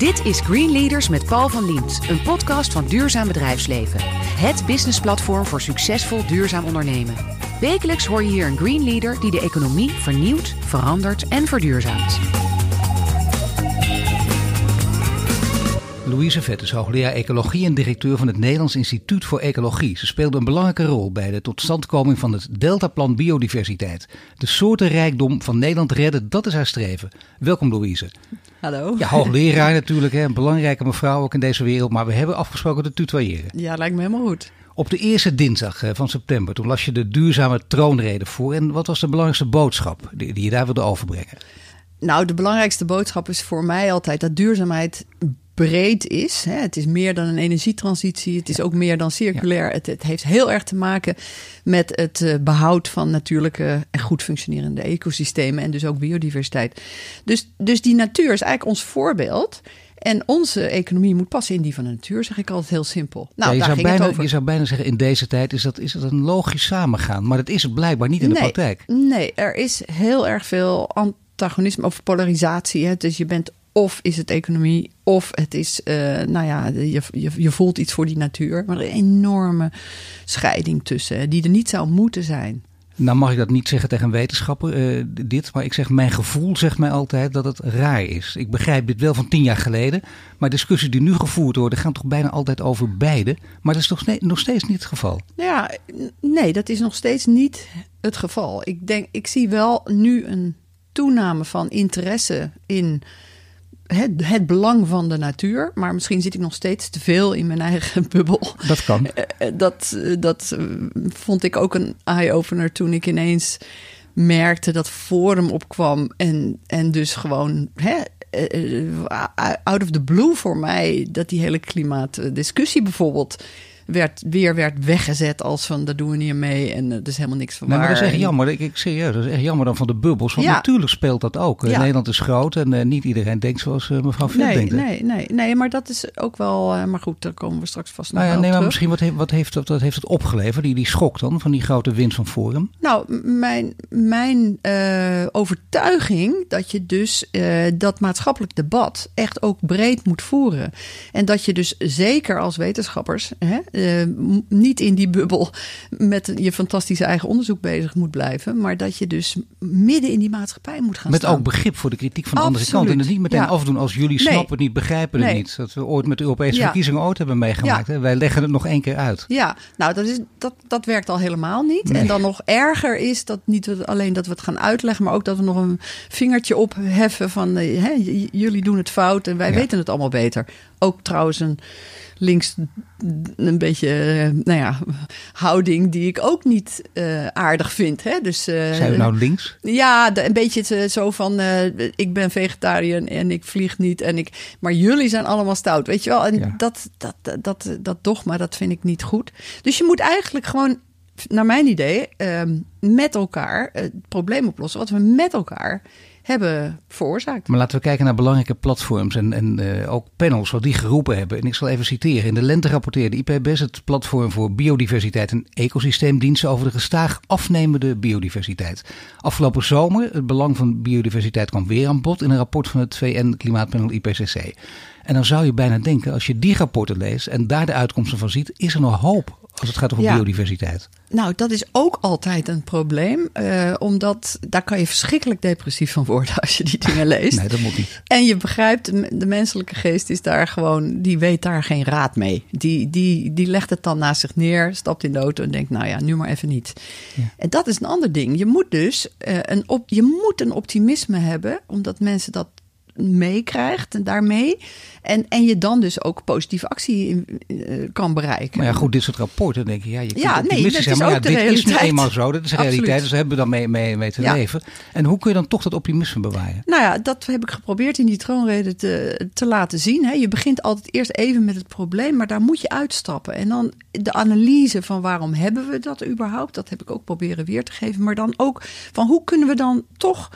Dit is Green Leaders met Paul van Liemt, een podcast van Duurzaam Bedrijfsleven. Het businessplatform voor succesvol duurzaam ondernemen. Wekelijks hoor je hier een Green Leader die de economie vernieuwt, verandert en verduurzaamt. Louise Vet is hoogleraar ecologie en directeur van het Nederlands Instituut voor Ecologie. Ze speelde een belangrijke rol bij de totstandkoming van het Deltaplan Biodiversiteit. De soortenrijkdom van Nederland redden, dat is haar streven. Welkom Louise. Hallo. Ja, hoogleraar natuurlijk, hè, een belangrijke mevrouw ook in deze wereld, maar we hebben afgesproken te tutoyeren. Ja, lijkt me helemaal goed. Op de eerste dinsdag eh, van september, toen las je de duurzame troonrede voor. En wat was de belangrijkste boodschap die, die je daar wilde overbrengen? Nou, de belangrijkste boodschap is voor mij altijd dat duurzaamheid breed is. Hè. Het is meer dan een energietransitie. Het is ook meer dan circulair. Het, het, heeft heel erg te maken met het uh, behoud van natuurlijke en goed functionerende ecosystemen. En dus ook biodiversiteit. Dus, dus die natuur is eigenlijk ons voorbeeld. En onze economie moet passen in die van de natuur, zeg ik altijd heel simpel. Nou, ja, je, zou bijna, je, zou bijna, zeggen, in deze tijd is dat, is dat een logisch samengaan. Maar dat is het blijkbaar niet in de praktijk. Nee, er is heel erg veel antagonisme of polarisatie. Hè? Dus je bent of is het economie, of het is, uh, nou ja, je, je, je, voelt iets voor die natuur. Maar een enorme scheiding tussen, die er niet zou moeten zijn. Nou mag ik dat niet zeggen tegen een wetenschapper, uh, dit. Maar ik zeg, mijn gevoel zegt mij altijd dat het raar is. Ik begrijp dit wel van tien jaar geleden. Maar discussies die nu gevoerd worden, gaan toch bijna altijd over beide. Maar dat is toch nog steeds niet het geval? Ja, nee, dat is nog steeds niet het geval. Ik denk, ik zie wel nu een toename van interesse in het, het, belang van de natuur. Maar misschien zit ik nog steeds te veel in mijn eigen bubbel. Dat kan. Dat, dat vond ik ook een eye-opener toen ik ineens merkte dat Forum opkwam. En, en dus gewoon hè, out of the blue voor mij... dat die hele klimaatdiscussie bijvoorbeeld werd, weer werd weggezet als van daar doen we niet mee en er is helemaal niks van nee, waar. Maar dat is echt jammer. Ik, ik serieus, dat is echt jammer dan van de bubbels. Want Ja. natuurlijk speelt dat ook. Ja. Nederland is groot en eh, niet iedereen denkt zoals eh, mevrouw Vet Nee, denkt. nee, nee, nee, maar dat is ook wel. eh, maar goed, daar komen we straks vast Nou ja, nee, maar terug. misschien wat, heeft, wat, heeft, dat, wat heeft het opgeleverd? Die, die schok dan van die grote winst van Forum? Nou, mijn, mijn eh, overtuiging dat je dus eh, dat maatschappelijk debat echt ook breed moet voeren. En dat je dus zeker als wetenschappers hè, eh, niet in die bubbel met je fantastische eigen onderzoek bezig moet blijven. Maar dat je dus midden in die maatschappij moet gaan Met staan. ook begrip voor de kritiek van de andere kant. En het niet meteen Ja. afdoen als jullie Nee. snappen het niet, begrijpen het Nee. niet. Dat we ooit met de Europese Ja. verkiezingen ooit hebben meegemaakt. Hè? Wij leggen het nog één keer uit. Ja, nou dat, is, dat, dat werkt al helemaal niet. Nee. En dan nog erger is dat niet alleen dat we het gaan uitleggen, maar ook dat we nog een vingertje opheffen van eh, hè, jullie doen het fout en wij weten het allemaal beter. Ook trouwens een links een beetje, eh, nou ja, houding die ik ook niet eh, aardig vind. Hè? Dus, eh, Zijn we nou links? ja, de- een beetje zo van ik ben vegetariër en ik vlieg niet. En ik, maar jullie zijn allemaal stout, weet je wel. En Ja. dat, dat, dat, dat, dat dogma, dat vind ik niet goed. Dus je moet eigenlijk gewoon, naar mijn idee, ehm, met elkaar het probleem oplossen. Wat we met elkaar hebben veroorzaakt. Maar laten we kijken naar belangrijke platforms en, en eh, ook panels wat die geroepen hebben. En ik zal even citeren. In de lente rapporteerde IPBES, het platform voor biodiversiteit en ecosysteemdiensten, over de gestaag afnemende biodiversiteit. Afgelopen zomer, het belang van biodiversiteit kwam weer aan bod in een rapport van het VN-klimaatpanel IPCC. En dan zou je bijna denken, als je die rapporten leest en daar de uitkomsten van ziet, is er nog hoop als het gaat over Ja. biodiversiteit. Nou, dat is ook altijd een probleem. eh, omdat daar kan je verschrikkelijk depressief van worden als je die dingen leest. Nee, dat moet niet. En je begrijpt, de menselijke geest is daar gewoon, die weet daar geen raad mee. Die, die, die legt het dan naast zich neer, stapt in de auto en denkt, nou ja, nu maar even niet. En dat is een ander ding. Je moet dus eh, een, op, je moet een optimisme hebben, omdat mensen dat meekrijgt en daarmee. En, en je dan dus ook positieve actie in- eh, kan bereiken. Maar ja, goed, dit soort rapporten denk je, ja, je kunt Ja, nee, dat zijn, is maar ja, dit is nu eenmaal zo, dat is de realiteit, dus daar hebben we dan mee, mee, mee te Ja. leven. En hoe kun je dan toch dat optimisme bewaren? Nou ja, dat heb ik geprobeerd in die troonrede te, te laten zien. Hè. Je begint altijd eerst even met het probleem, maar daar moet je uitstappen. En dan de analyse van waarom hebben we dat überhaupt, dat heb ik ook proberen weer te geven. Maar dan ook van hoe kunnen we dan toch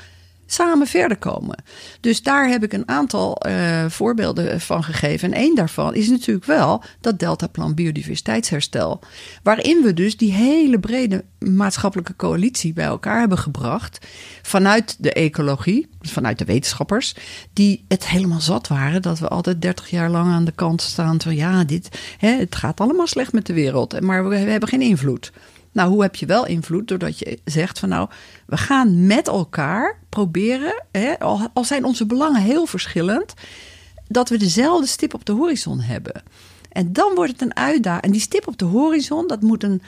samen verder komen. Dus daar heb ik een aantal uh, voorbeelden van gegeven. En één daarvan is natuurlijk wel dat Deltaplan Biodiversiteitsherstel. Waarin we dus die hele brede maatschappelijke coalitie bij elkaar hebben gebracht. Vanuit de ecologie, dus vanuit de wetenschappers. Die het helemaal zat waren dat we altijd 30 jaar lang aan de kant staan. Van ja, dit, hè, het gaat allemaal slecht met de wereld. Maar we hebben geen invloed. Nou, hoe heb je wel invloed? Doordat je zegt van nou, we gaan met elkaar proberen, hè, al, al zijn onze belangen heel verschillend, dat we dezelfde stip op de horizon hebben. En dan wordt het een uitdaging. En die stip op de horizon, dat moet een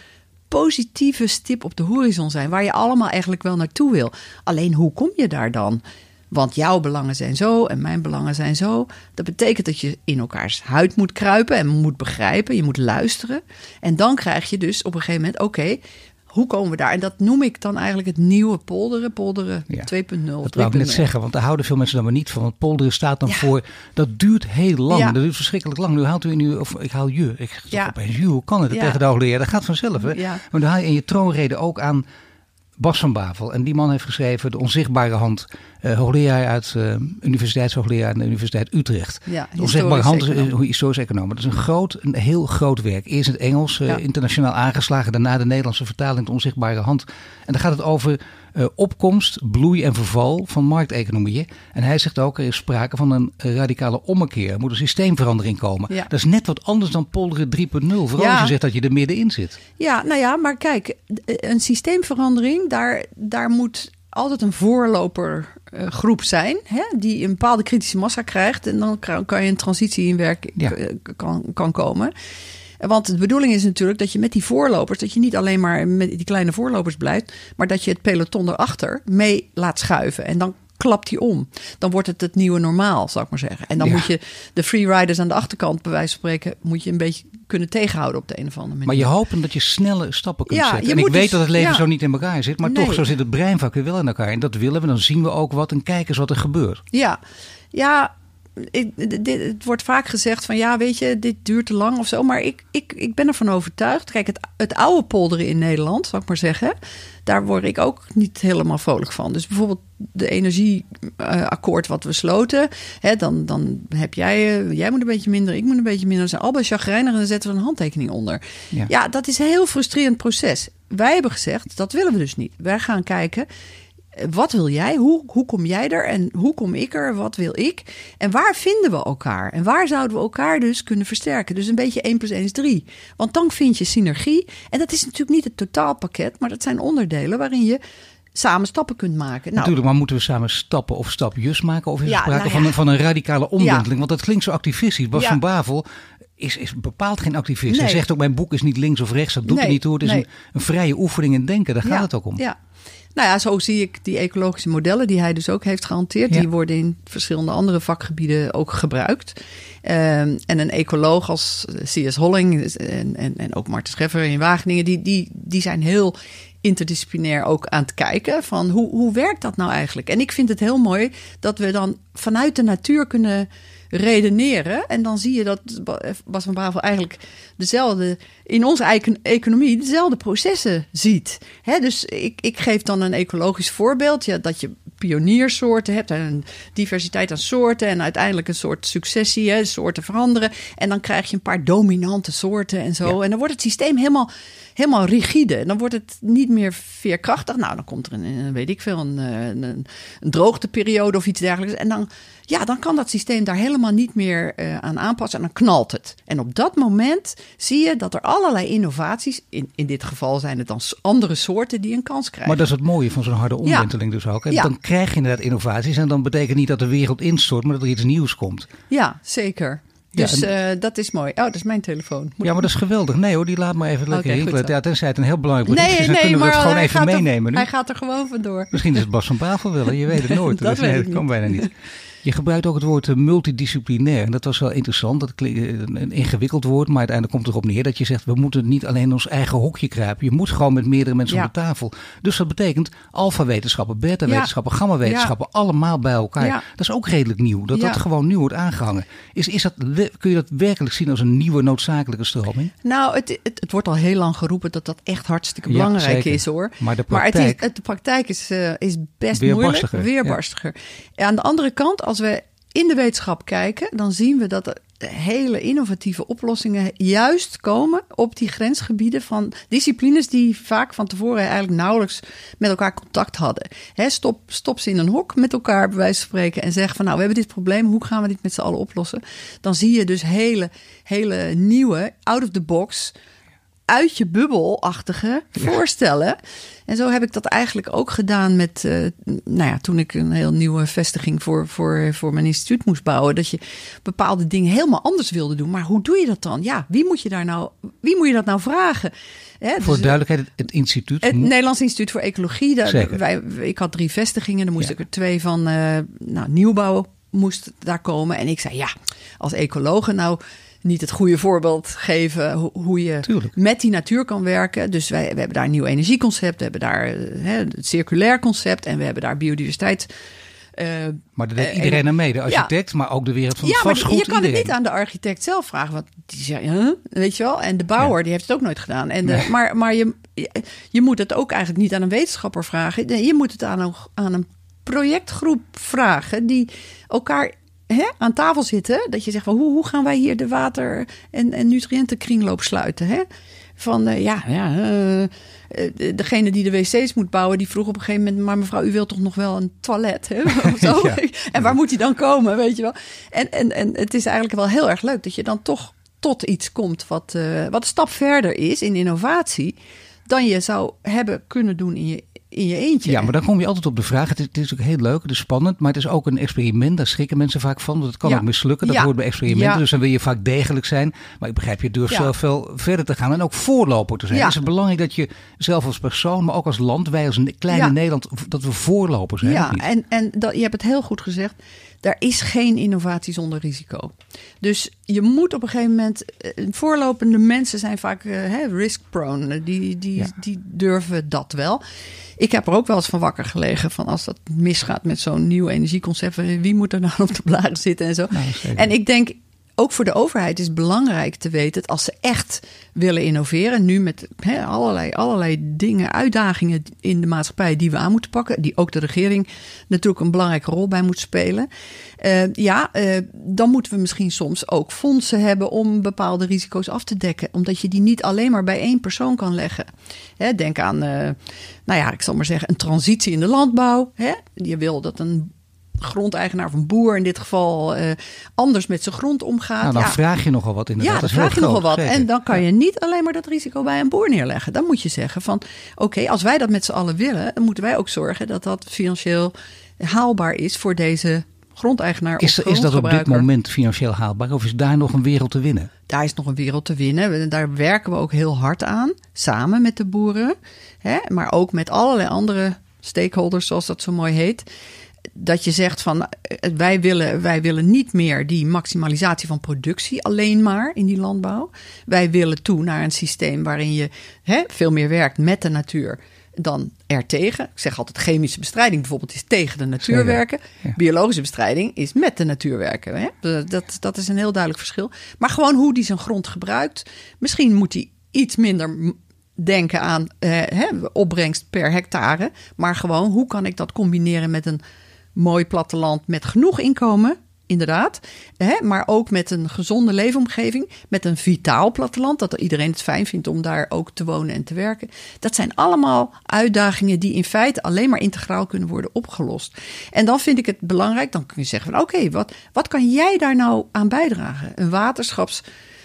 positieve stip op de horizon zijn, waar je allemaal eigenlijk wel naartoe wil. Alleen hoe kom je daar dan? Want jouw belangen zijn zo en mijn belangen zijn zo. Dat betekent dat je in elkaars huid moet kruipen en moet begrijpen. Je moet luisteren. En dan krijg je dus op een gegeven moment: oké, hoe komen we daar? En dat noem ik dan eigenlijk het nieuwe polderen, polderen 2.0. Dat wou ik net zeggen, want daar houden veel mensen dan maar niet van. Want polderen staat dan voor, dat duurt heel lang. Dat duurt verschrikkelijk lang. Nu haalt u nu, of ik haal je. Ik ja. opeens, hoe kan het? Tegen de hoogleraar, dat gaat vanzelf. Hè? Maar dan haal je in je troonrede ook aan Bas van Bavel. En die man heeft geschreven De Onzichtbare Hand. Uh, hoogleraar uit uh, universiteitshoogleraar aan de Universiteit Utrecht. Ja, de Onzichtbare Hand is een historisch econoom. Dat is een, groot, een heel groot werk. Eerst in het Engels, uh, internationaal aangeslagen. Daarna de Nederlandse vertaling De Onzichtbare Hand. En dan gaat het over uh, opkomst, bloei en verval van markteconomieën. En hij zegt ook, er is sprake van een radicale ommekeer. Er moet een systeemverandering komen. Ja. Dat is net wat anders dan polderen 3.0. Vooral ja. als je zegt dat je er middenin zit. Ja, nou ja, maar kijk, een systeemverandering, daar, daar moet altijd een voorlopergroep zijn, hè, die een bepaalde kritische massa krijgt. En dan kan je een transitie in werk ja. kan, kan komen. Want de bedoeling is natuurlijk dat je met die voorlopers, dat je niet alleen maar met die kleine voorlopers blijft, maar dat je het peloton erachter mee laat schuiven. En dan klapt die om. Dan wordt het het nieuwe normaal, zou ik maar zeggen. En dan moet je de freeriders aan de achterkant, bij wijze van spreken, moet je een beetje kunnen tegenhouden op de een of andere manier. Maar je hoopt dat je snelle stappen kunt zetten. En ik weet dus- dat het leven zo niet in elkaar zit, maar toch, zo zit het breinvak weer wel in elkaar. En dat willen we, dan zien we ook wat en kijken eens wat er gebeurt. Ja, ja dit, het wordt vaak gezegd van ja, weet je, dit duurt te lang of zo. Maar ik, ik, ik ben ervan overtuigd. Kijk, het, het oude polderen in Nederland, zal ik maar zeggen, daar word ik ook niet helemaal vrolijk van. Dus bijvoorbeeld de energieakkoord wat we sloten, hè, dan, dan heb jij, uh, jij moet een beetje minder, ik moet een beetje minder. Zijn allebei chagrijnig en dan zetten we een handtekening onder. Ja. ja, dat is een heel frustrerend proces. Wij hebben gezegd, dat willen we dus niet. Wij gaan kijken wat wil jij? Hoe, hoe kom jij er? En hoe kom ik er? Wat wil ik? En waar vinden we elkaar? En waar zouden we elkaar dus kunnen versterken? Dus een beetje 1 plus 1 is 3. Want dan vind je synergie. En dat is natuurlijk niet het totaalpakket, maar dat zijn onderdelen waarin je samen stappen kunt maken. Nou, Natuurlijk, maar moeten we samen stappen of stapjes maken? Of is er sprake nou van, een, van een radicale omwenteling? Want dat klinkt zo activistisch. Bas van Bavel is, is bepaald geen activist. Hij zegt ook, mijn boek is niet links of rechts. Dat doet nee, niet toe. Het is een, een, vrije oefening in denken. Daar gaat het ook om. Ja, nou ja, zo zie ik die ecologische modellen die hij dus ook heeft gehanteerd. Die worden in verschillende andere vakgebieden ook gebruikt. Um, en een ecoloog als C.S. Holling en, en, en ook Marten Scheffer in Wageningen, die, die, die zijn heel interdisciplinair ook aan het kijken van hoe, hoe werkt dat nou eigenlijk? En ik vind het heel mooi dat we dan vanuit de natuur kunnen redeneren. En dan zie je dat Bas van Bravel eigenlijk dezelfde, in onze eigen economie, dezelfde processen ziet. dus ik, ik geef dan een ecologisch voorbeeld. Ja, dat je pioniersoorten hebt en een diversiteit aan soorten. En uiteindelijk een soort successie, hè, soorten veranderen. En dan krijg je een paar dominante soorten en zo. En dan wordt het systeem helemaal helemaal rigide. Dan wordt het niet meer veerkrachtig. Nou, dan komt er een, weet ik veel, een, een, een droogteperiode of iets dergelijks. En dan, ja, dan kan dat systeem daar helemaal niet meer uh, aan aanpassen. En dan knalt het. En op dat moment zie je dat er allerlei innovaties, in, in dit geval zijn het dan andere soorten, die een kans krijgen. Maar dat is het mooie van zo'n harde omwenteling dus ook. En ja. dan krijg je inderdaad innovaties. En dan betekent niet dat de wereld instort, maar dat er iets nieuws komt. Ja, zeker. Dus ja, uh, dat is mooi. Oh, dat is mijn telefoon. ja, maar dat is geweldig. Nee hoor, die laat maar even lekker okay, Ja, tenzij het een heel belangrijk bericht nee, is, dan nee, kunnen we het gewoon even meenemen er, nu. Hij gaat er gewoon vandoor. Misschien is het Bas van Bavel willen, je weet het nooit. dat dus, nee, dat kan bijna niet. Je gebruikt ook het woord multidisciplinair. En dat was wel interessant. Dat klinkt een ingewikkeld woord, maar uiteindelijk komt het erop neer dat je zegt: we moeten niet alleen ons eigen hokje kruipen. Je moet gewoon met meerdere mensen Ja. op de tafel. Dus dat betekent alfa-wetenschappen, beta-wetenschappen, gamma-wetenschappen, allemaal bij elkaar. Dat is ook redelijk nieuw. Dat dat gewoon nu wordt aangehangen. Is, is dat, kun je dat werkelijk zien als een nieuwe noodzakelijke stroming? Nou, het, het, het wordt al heel lang geroepen dat dat echt hartstikke belangrijk is hoor. Maar de Maar het praktijk. is, het, de praktijk is, eh, is best Weerbarstiger, moeilijk, weerbarstiger. Aan de andere kant, als we in de wetenschap kijken, dan zien we dat er hele innovatieve oplossingen juist komen op die grensgebieden van disciplines die vaak van tevoren eigenlijk nauwelijks met elkaar contact hadden. Hè, stop, stop ze in een hok met elkaar, bij wijze van spreken, en zeg van nou, we hebben dit probleem, hoe gaan we dit met z'n allen oplossen? Dan zie je dus hele, hele nieuwe, out of the box, uit je bubbelachtige voorstellen. En zo heb ik dat eigenlijk ook gedaan met, eh, nou ja, toen ik een heel nieuwe vestiging voor, voor, voor mijn instituut moest bouwen. Dat je bepaalde dingen helemaal anders wilde doen. Maar hoe doe je dat dan? Ja, wie moet je daar nou, wie moet je dat nou vragen? Hè, Voor dus, duidelijkheid, het, instituut. het Nederlands Instituut voor Ecologie. Daar, Zeker. wij, ik had drie vestigingen. Dan moest Ja. ik er twee van eh, nou, nieuwbouw moest daar komen. En ik zei ja, als ecologe nou niet het goede voorbeeld geven hoe, hoe je Tuurlijk. met die natuur kan werken. Dus wij, we hebben daar een nieuw energieconcept. We hebben daar eh, hè, het circulair concept. En we hebben daar biodiversiteit. eh, maar daar deed eh, iedereen en- aan mee. De architect, maar ook de wereld van het ja, maar vastgoed. je kan het niet aan de architect zelf vragen. Want die zegt, huh? weet je wel. En de bouwer, Ja. die heeft het ook nooit gedaan. En de, Nee. Maar, maar je, je, moet het ook eigenlijk niet aan een wetenschapper vragen. Je moet het aan een, aan een projectgroep vragen die elkaar hè, aan tafel zitten. Dat je zegt, van, hoe, hoe gaan wij hier de water- en, en nutriëntenkringloop sluiten? Hè? Van eh, ja, ja eh, eh, degene die de wc's moet bouwen, die vroeg op een gegeven moment: Maar mevrouw, u wilt toch nog wel een toilet? Hè? Of zo. Ja. En waar moet die dan komen? Weet je wel? En, en, en het is eigenlijk wel heel erg leuk dat je dan toch tot iets komt wat, wat een stap verder is in innovatie. dan je zou hebben kunnen doen in je, in je eentje. Ja, maar dan kom je altijd op de vraag. Het is, het is ook heel leuk, het is spannend, maar het is ook een experiment. Daar schrikken mensen vaak van, want het kan Ja. ook mislukken. Dat Ja. hoort bij experimenten, Ja. dus dan wil je vaak degelijk zijn. Maar ik begrijp, je durft zelf wel verder te gaan en ook voorloper te zijn. Het is belangrijk dat je zelf als persoon, maar ook als land, wij als een kleine. Nederland, dat we voorloper zijn. Ja, en, en dat, je hebt het heel goed gezegd. Daar is geen innovatie zonder risico. Dus je moet op een gegeven moment. eh, Voorlopende mensen zijn vaak eh, hè, risk-prone. Die, die, Ja. die durven dat wel. Ik heb er ook wel eens van wakker gelegen. Van als dat misgaat met zo'n nieuw energieconcept. Wie moet er nou op de blaren zitten en zo. Nou, en ik denk. Ook voor de overheid is belangrijk te weten dat als ze echt willen innoveren, nu met allerlei, allerlei dingen, uitdagingen in de maatschappij die we aan moeten pakken, die ook de regering natuurlijk een belangrijke rol bij moet spelen. Eh, ja, eh, dan moeten we misschien soms ook fondsen hebben om bepaalde risico's af te dekken, omdat je die niet alleen maar bij één persoon kan leggen. Denk aan, eh, nou ja, ik zal maar zeggen, een transitie in de landbouw. Je wil dat een grondeigenaar of een boer in dit geval eh, anders met zijn grond omgaat. nou, dan Ja, vraag je nogal wat inderdaad. ja, dan vraag je nogal wat. zeker. En dan kan je niet alleen maar dat risico bij een boer neerleggen. Dan moet je zeggen van, oké, als wij dat met z'n allen willen... dan moeten wij ook zorgen dat dat financieel haalbaar is voor deze grondeigenaar Is, is dat op dit moment financieel haalbaar of is daar nog een wereld te winnen? Daar is nog een wereld te winnen. Daar werken we ook heel hard aan, samen met de boeren. Hè, maar ook met allerlei andere stakeholders, zoals dat zo mooi heet. Dat je zegt van eh, wij willen, wij willen niet meer die maximalisatie van productie alleen maar in die landbouw. Wij willen toe naar een systeem waarin je hè, veel meer werkt met de natuur dan ertegen. Ik zeg altijd chemische bestrijding bijvoorbeeld is tegen de natuur werken. ja. Biologische bestrijding is met de natuur werken. Hè? Dat, dat is een heel duidelijk verschil. Maar gewoon hoe die zijn grond gebruikt. Misschien moet hij iets minder denken aan eh, hè, opbrengst per hectare. Maar gewoon hoe kan ik dat combineren met een mooi platteland met genoeg inkomen. Inderdaad, hè, maar ook met een gezonde leefomgeving, met een vitaal platteland, dat iedereen het fijn vindt om daar ook te wonen en te werken. Dat zijn allemaal uitdagingen die in feite alleen maar integraal kunnen worden opgelost. En dan vind ik het belangrijk, dan kun je zeggen van oké, wat, wat kan jij daar nou aan bijdragen? Een waterschaps...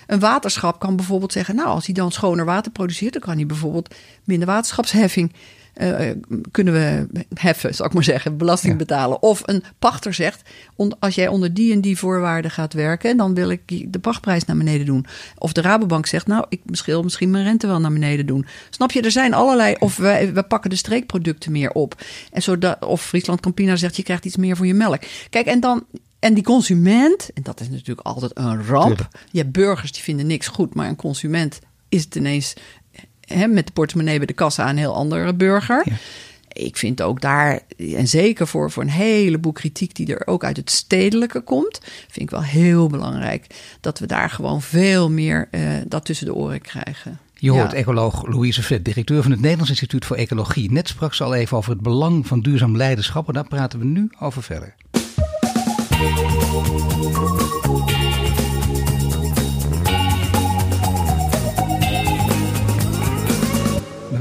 Een waterschap kan bijvoorbeeld zeggen, nou, als hij dan schoner water produceert, dan kan hij bijvoorbeeld minder waterschapsheffing eh, kunnen we heffen, zal ik maar zeggen, belasting Ja. betalen. Of een pachter zegt, on- als jij onder die en die voorwaarden gaat werken, dan wil ik de pachtprijs naar beneden doen. Of de Rabobank zegt, nou, ik wil misschien mijn rente wel naar beneden doen. Snap je, er zijn allerlei, of we, we pakken de streekproducten meer op. En zodat, of Friesland Campina zegt, je krijgt iets meer voor je melk. Kijk, en dan en die consument, en dat is natuurlijk altijd een ramp. Je hebt burgers die vinden niks goed, maar een consument is het ineens hè, met de portemonnee bij de kassa een heel andere burger. Ja. Ik vind ook daar, en zeker voor, voor een heleboel kritiek die er ook uit het stedelijke komt, vind ik wel heel belangrijk dat we daar gewoon veel meer eh, dat tussen de oren krijgen. Je hoort Ja. ecoloog Louise Vet, directeur van het Nederlands Instituut voor Ecologie. Net sprak ze al even over het belang van duurzaam leiderschap. En daar praten we nu over verder.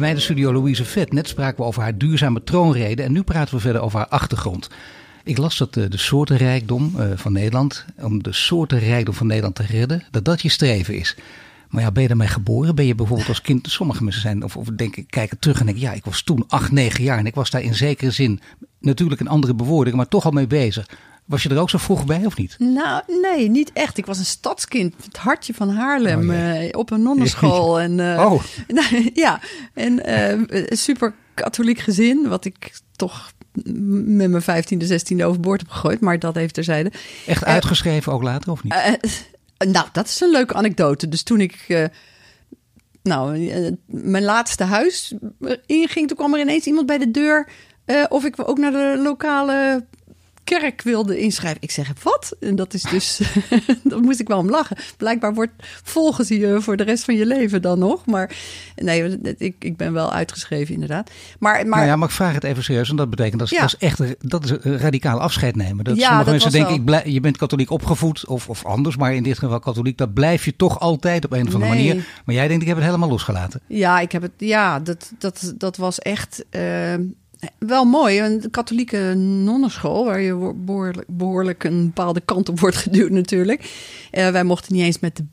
Bij de studio Louise Vet. Net spraken we over haar duurzame troonrede. En nu praten we verder over haar achtergrond. Ik las dat eh, de soortenrijkdom eh, van Nederland, om de soortenrijkdom van Nederland te redden, dat dat je streven is. Maar ja, ben je daarmee geboren? Ben je bijvoorbeeld als kind, sommige mensen zijn, of, of denken, kijken terug en denken, ja, ik was toen acht, negen jaar en ik was daar in zekere zin, natuurlijk een andere bewoording, maar toch al mee bezig. Was je er ook zo vroeg bij of niet? Nou, nee, niet echt. Ik was een stadskind, het hartje van Haarlem, Oh, eh, op een nonnenschool. En, Oh. ja, en een super katholiek gezin, wat ik toch met mijn vijftiende, zestiende overboord heb gegooid, maar dat heeft terzijde. Echt uitgeschreven ook later of niet? Nou, dat is een leuke anekdote. Dus toen ik, nou, mijn laatste huis inging, toen kwam er ineens iemand bij de deur of ik ook naar de lokale kerk wilde inschrijven. Ik zeg, wat? En dat is dus, daar moest ik wel om lachen. Blijkbaar wordt volgen ze je voor de rest van je leven dan nog. Maar nee, ik, ik ben wel uitgeschreven inderdaad. Maar, maar nou ja, maar ik vraag het even serieus. En dat betekent, dat is, Ja. dat is echt dat is een radicaal afscheid nemen. Dat Ja, sommige dat mensen denken, wel. ik blij- je bent katholiek opgevoed of, of anders. Maar in dit geval katholiek, dat blijf je toch altijd op een of andere Nee. manier. Maar jij denkt, ik heb het helemaal losgelaten. Ja, ik heb het. Ja, dat, dat, dat was echt eh, wel mooi. Een katholieke nonnenschool, waar je behoorlijk, behoorlijk een bepaalde kant op wordt geduwd, natuurlijk. Eh, wij mochten niet eens met de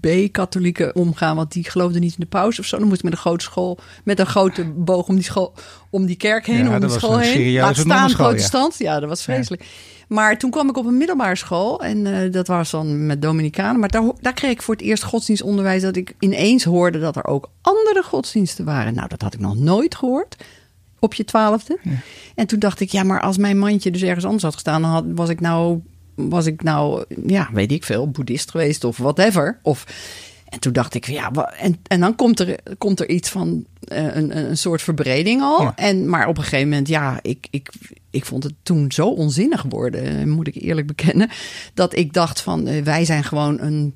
B-katholieken omgaan, want die geloofden niet in de paus of zo. Dan moest ik met een grote school, met een grote boog om die school, om die kerk heen, Ja, om die school een heen. Laat staan ja. protestant. Ja. dat was vreselijk. Maar toen kwam ik op een middelbare school en eh, dat was dan met Dominicanen. Maar daar, daar kreeg ik voor het eerst godsdienstonderwijs dat ik ineens hoorde dat er ook andere godsdiensten waren. Nou, dat had ik nog nooit gehoord op je twaalfde. En toen dacht ik, ja, maar als mijn mandje dus ergens anders had gestaan, dan had, was ik nou, was ik nou, ja, weet ik veel, boeddhist geweest of whatever. Of, en toen dacht ik, ja, en, en dan komt er, komt er iets van eh, een, een soort verbreding al. Ja. En, maar op een gegeven moment, ja, ik, ik, ik vond het toen zo onzinnig worden, moet ik eerlijk bekennen, dat ik dacht van, eh, wij zijn gewoon een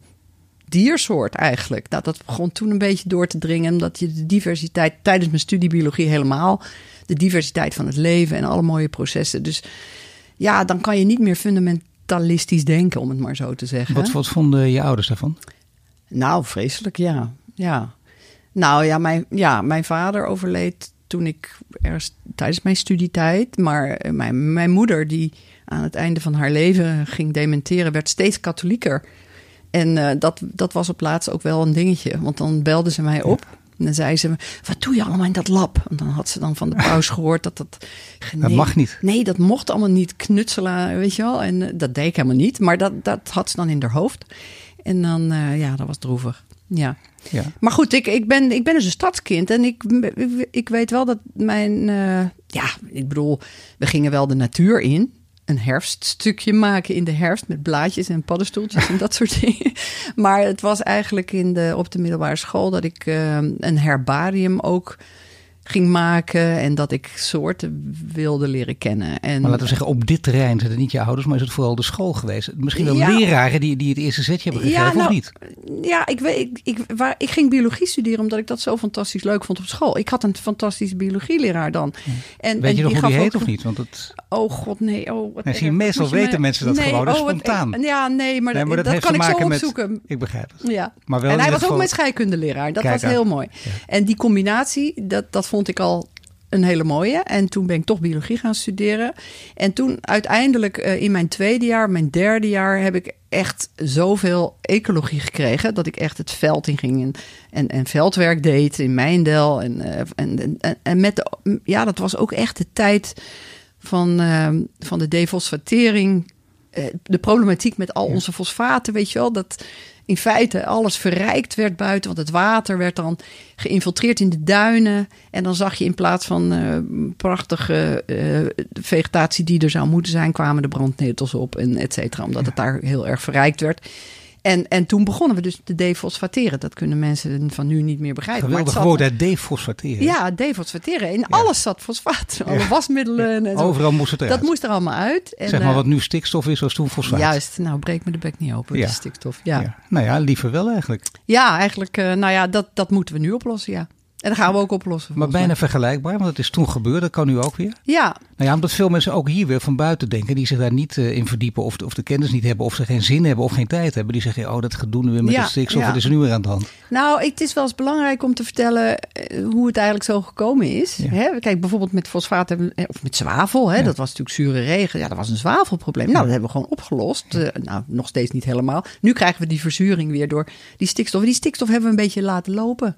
diersoort eigenlijk. Nou, dat begon toen een beetje door te dringen, omdat je de diversiteit tijdens mijn studie biologie helemaal, de diversiteit van het leven en alle mooie processen. Dus ja, dan kan je niet meer fundamentalistisch denken, om het maar zo te zeggen. Wat, wat vonden je ouders daarvan? Nou, vreselijk, ja. ja. Nou ja mijn, ja, mijn vader overleed toen ik ergens tijdens mijn studietijd. Maar mijn, mijn moeder, die aan het einde van haar leven ging dementeren, werd steeds katholieker. En eh, dat, dat was op laatst ook wel een dingetje. Want dan belde ze mij op. En dan zei ze, wat doe je allemaal in dat lab? En dan had ze dan van de paus gehoord dat dat... Dat mag niet. Nee, dat mocht allemaal niet knutselen, weet je wel. En eh, dat deed ik helemaal niet. Maar dat, dat had ze dan in haar hoofd. En dan, eh, ja, dat was droevig. Ja. Ja. Maar goed, ik, ik, ben, ik ben dus een stadskind. En ik, ik, ik weet wel dat mijn... ja, ik bedoel, we gingen wel de natuur in. Een herfststukje maken in de herfst met blaadjes en paddenstoeltjes en dat soort dingen. Maar het was eigenlijk in de, op de middelbare school dat ik eh, een herbarium ook ging maken. En dat ik soorten wilde leren kennen. En, Maar laten we zeggen, op dit terrein zijn het niet je ouders, maar is het vooral de school geweest. Misschien wel Ja. leraren die, die het eerste zetje hebben gegeven, nou, of niet? Ja, ik, weet, ik, ik, waar, ik ging biologie studeren omdat ik dat zo fantastisch leuk vond op school. Ik had een fantastische biologieleraar dan. En, Weet en je nog die hoe die heet ook- of niet? Want het, Oh god, nee. Oh, wat Nee, zie meestal je weten mensen dat gewoon, dat is wat- spontaan. ja, nee, maar, nee, maar dat, dat, kan ik zo opzoeken. met... Ik begrijp het. Ja. Maar wel en hij was ook mijn scheikundeleraar. Dat was heel mooi. En die combinatie, dat, dat vond ik al een hele mooie. En toen ben ik toch biologie gaan studeren. En toen uiteindelijk eh, in mijn tweede jaar, mijn derde jaar, heb ik echt zoveel ecologie gekregen. Dat ik echt het veld in ging en, en, en veldwerk deed in Mijndel. En, eh, en, en, en met de, ja, dat was ook echt de tijd van, eh, van de defosfatering. Eh, de problematiek met al onze fosfaten, weet je wel. Dat, in feite alles verrijkt werd buiten. Want het water werd dan geïnfiltreerd in de duinen. En dan zag je in plaats van uh, prachtige uh, vegetatie die er zou moeten zijn, kwamen de brandnetels op en et cetera. Omdat het daar heel erg verrijkt werd. En, en toen begonnen we dus te defosfateren. Dat kunnen mensen van nu niet meer begrijpen. Geweldig woord, hè? Defosfateren. Ja, defosfateren. In alles zat fosfaat. Alle wasmiddelen. En zo. Overal moest het eruit. Dat moest er allemaal uit. En, zeg maar wat nu stikstof is, was toen fosfaat. Juist. Nou, breek me de bek niet open. Ja. De stikstof. Ja. Nou ja, liever wel eigenlijk. Ja, eigenlijk. Uh, nou ja, dat, dat moeten we nu oplossen, ja. En dat gaan we ook oplossen. Maar bijna vergelijkbaar, want het is toen gebeurd. Dat kan nu ook weer. Ja. Nou ja, omdat veel mensen ook hier weer van buiten denken. Die zich daar niet uh, in verdiepen. Of de, of de kennis niet hebben. Of ze geen zin hebben of geen tijd hebben. Die zeggen, oh dat gedoe nu weer met ja, de stikstof. ja. Wat is er nu weer aan de hand? Nou, het is wel eens belangrijk om te vertellen uh, hoe het eigenlijk zo gekomen is. Ja. Hè? Kijk, bijvoorbeeld met fosfaat of met zwavel. Hè? Dat was natuurlijk zure regen. Ja, dat was een zwavelprobleem. Nou, dat hebben we gewoon opgelost. Uh, nou, nog steeds niet helemaal. Nu krijgen we die verzuring weer door die stikstof. Die stikstof hebben we een beetje laten lopen.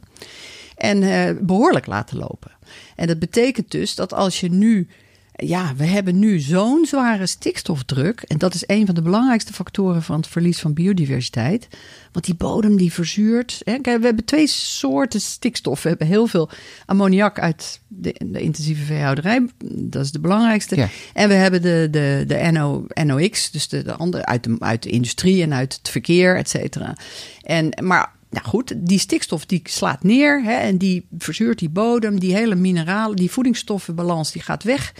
En uh, behoorlijk laten lopen. En dat betekent dus dat als je nu. Ja, we hebben nu zo'n zware stikstofdruk. En dat is een van de belangrijkste factoren van het verlies van biodiversiteit. Want die bodem die verzuurt. Hè. Kijk, we hebben twee soorten stikstof. We hebben heel veel ammoniak uit de, de intensieve veehouderij. Dat is de belangrijkste. Ja. En we hebben de, de, de NO, NOx, dus de, de andere uit de, uit de industrie en uit het verkeer, et cetera. En, maar nou goed, die stikstof die slaat neer hè, en die verzuurt die bodem. Die hele mineralen, die voedingsstoffenbalans die gaat weg.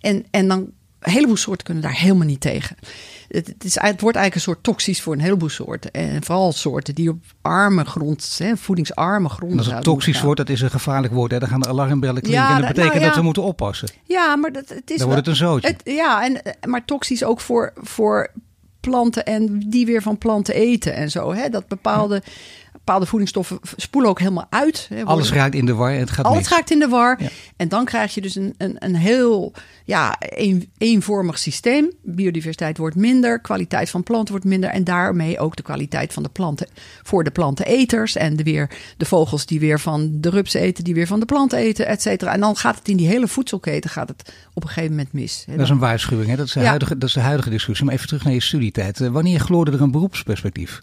En, en dan een heleboel soorten kunnen daar helemaal niet tegen. Het, het, is, het wordt eigenlijk een soort toxisch voor een heleboel soorten. En vooral soorten die op arme grond, hè, voedingsarme grond. Als het toxisch wordt, dat is een gevaarlijk woord. Hè? Dan gaan de alarmbellen klinken ja, en dat betekent nou ja, dat we moeten oppassen. Ja, maar dat, het is dan wordt het een zootje. Het, ja, en, maar toxisch ook voor, voor planten en die weer van planten eten en zo. Hè? Dat bepaalde, bepaalde voedingsstoffen spoelen ook helemaal uit. Hè? Alles raakt in de war het gaat Alles raakt in de war. Ja. En dan krijg je dus een, een, een heel ja, een, eenvormig systeem. Biodiversiteit wordt minder, kwaliteit van planten wordt minder. En daarmee ook de kwaliteit van de planten voor de planteneters. En de, weer, de vogels die weer van de rupsen eten, die weer van de planten eten, et cetera. En dan gaat het in die hele voedselketen gaat het op een gegeven moment mis. Dat is een waarschuwing, hè? Dat, is de Ja. huidige, dat is de huidige discussie. Maar even terug naar je studietijd. Eh, Wanneer gloorde er een beroepsperspectief?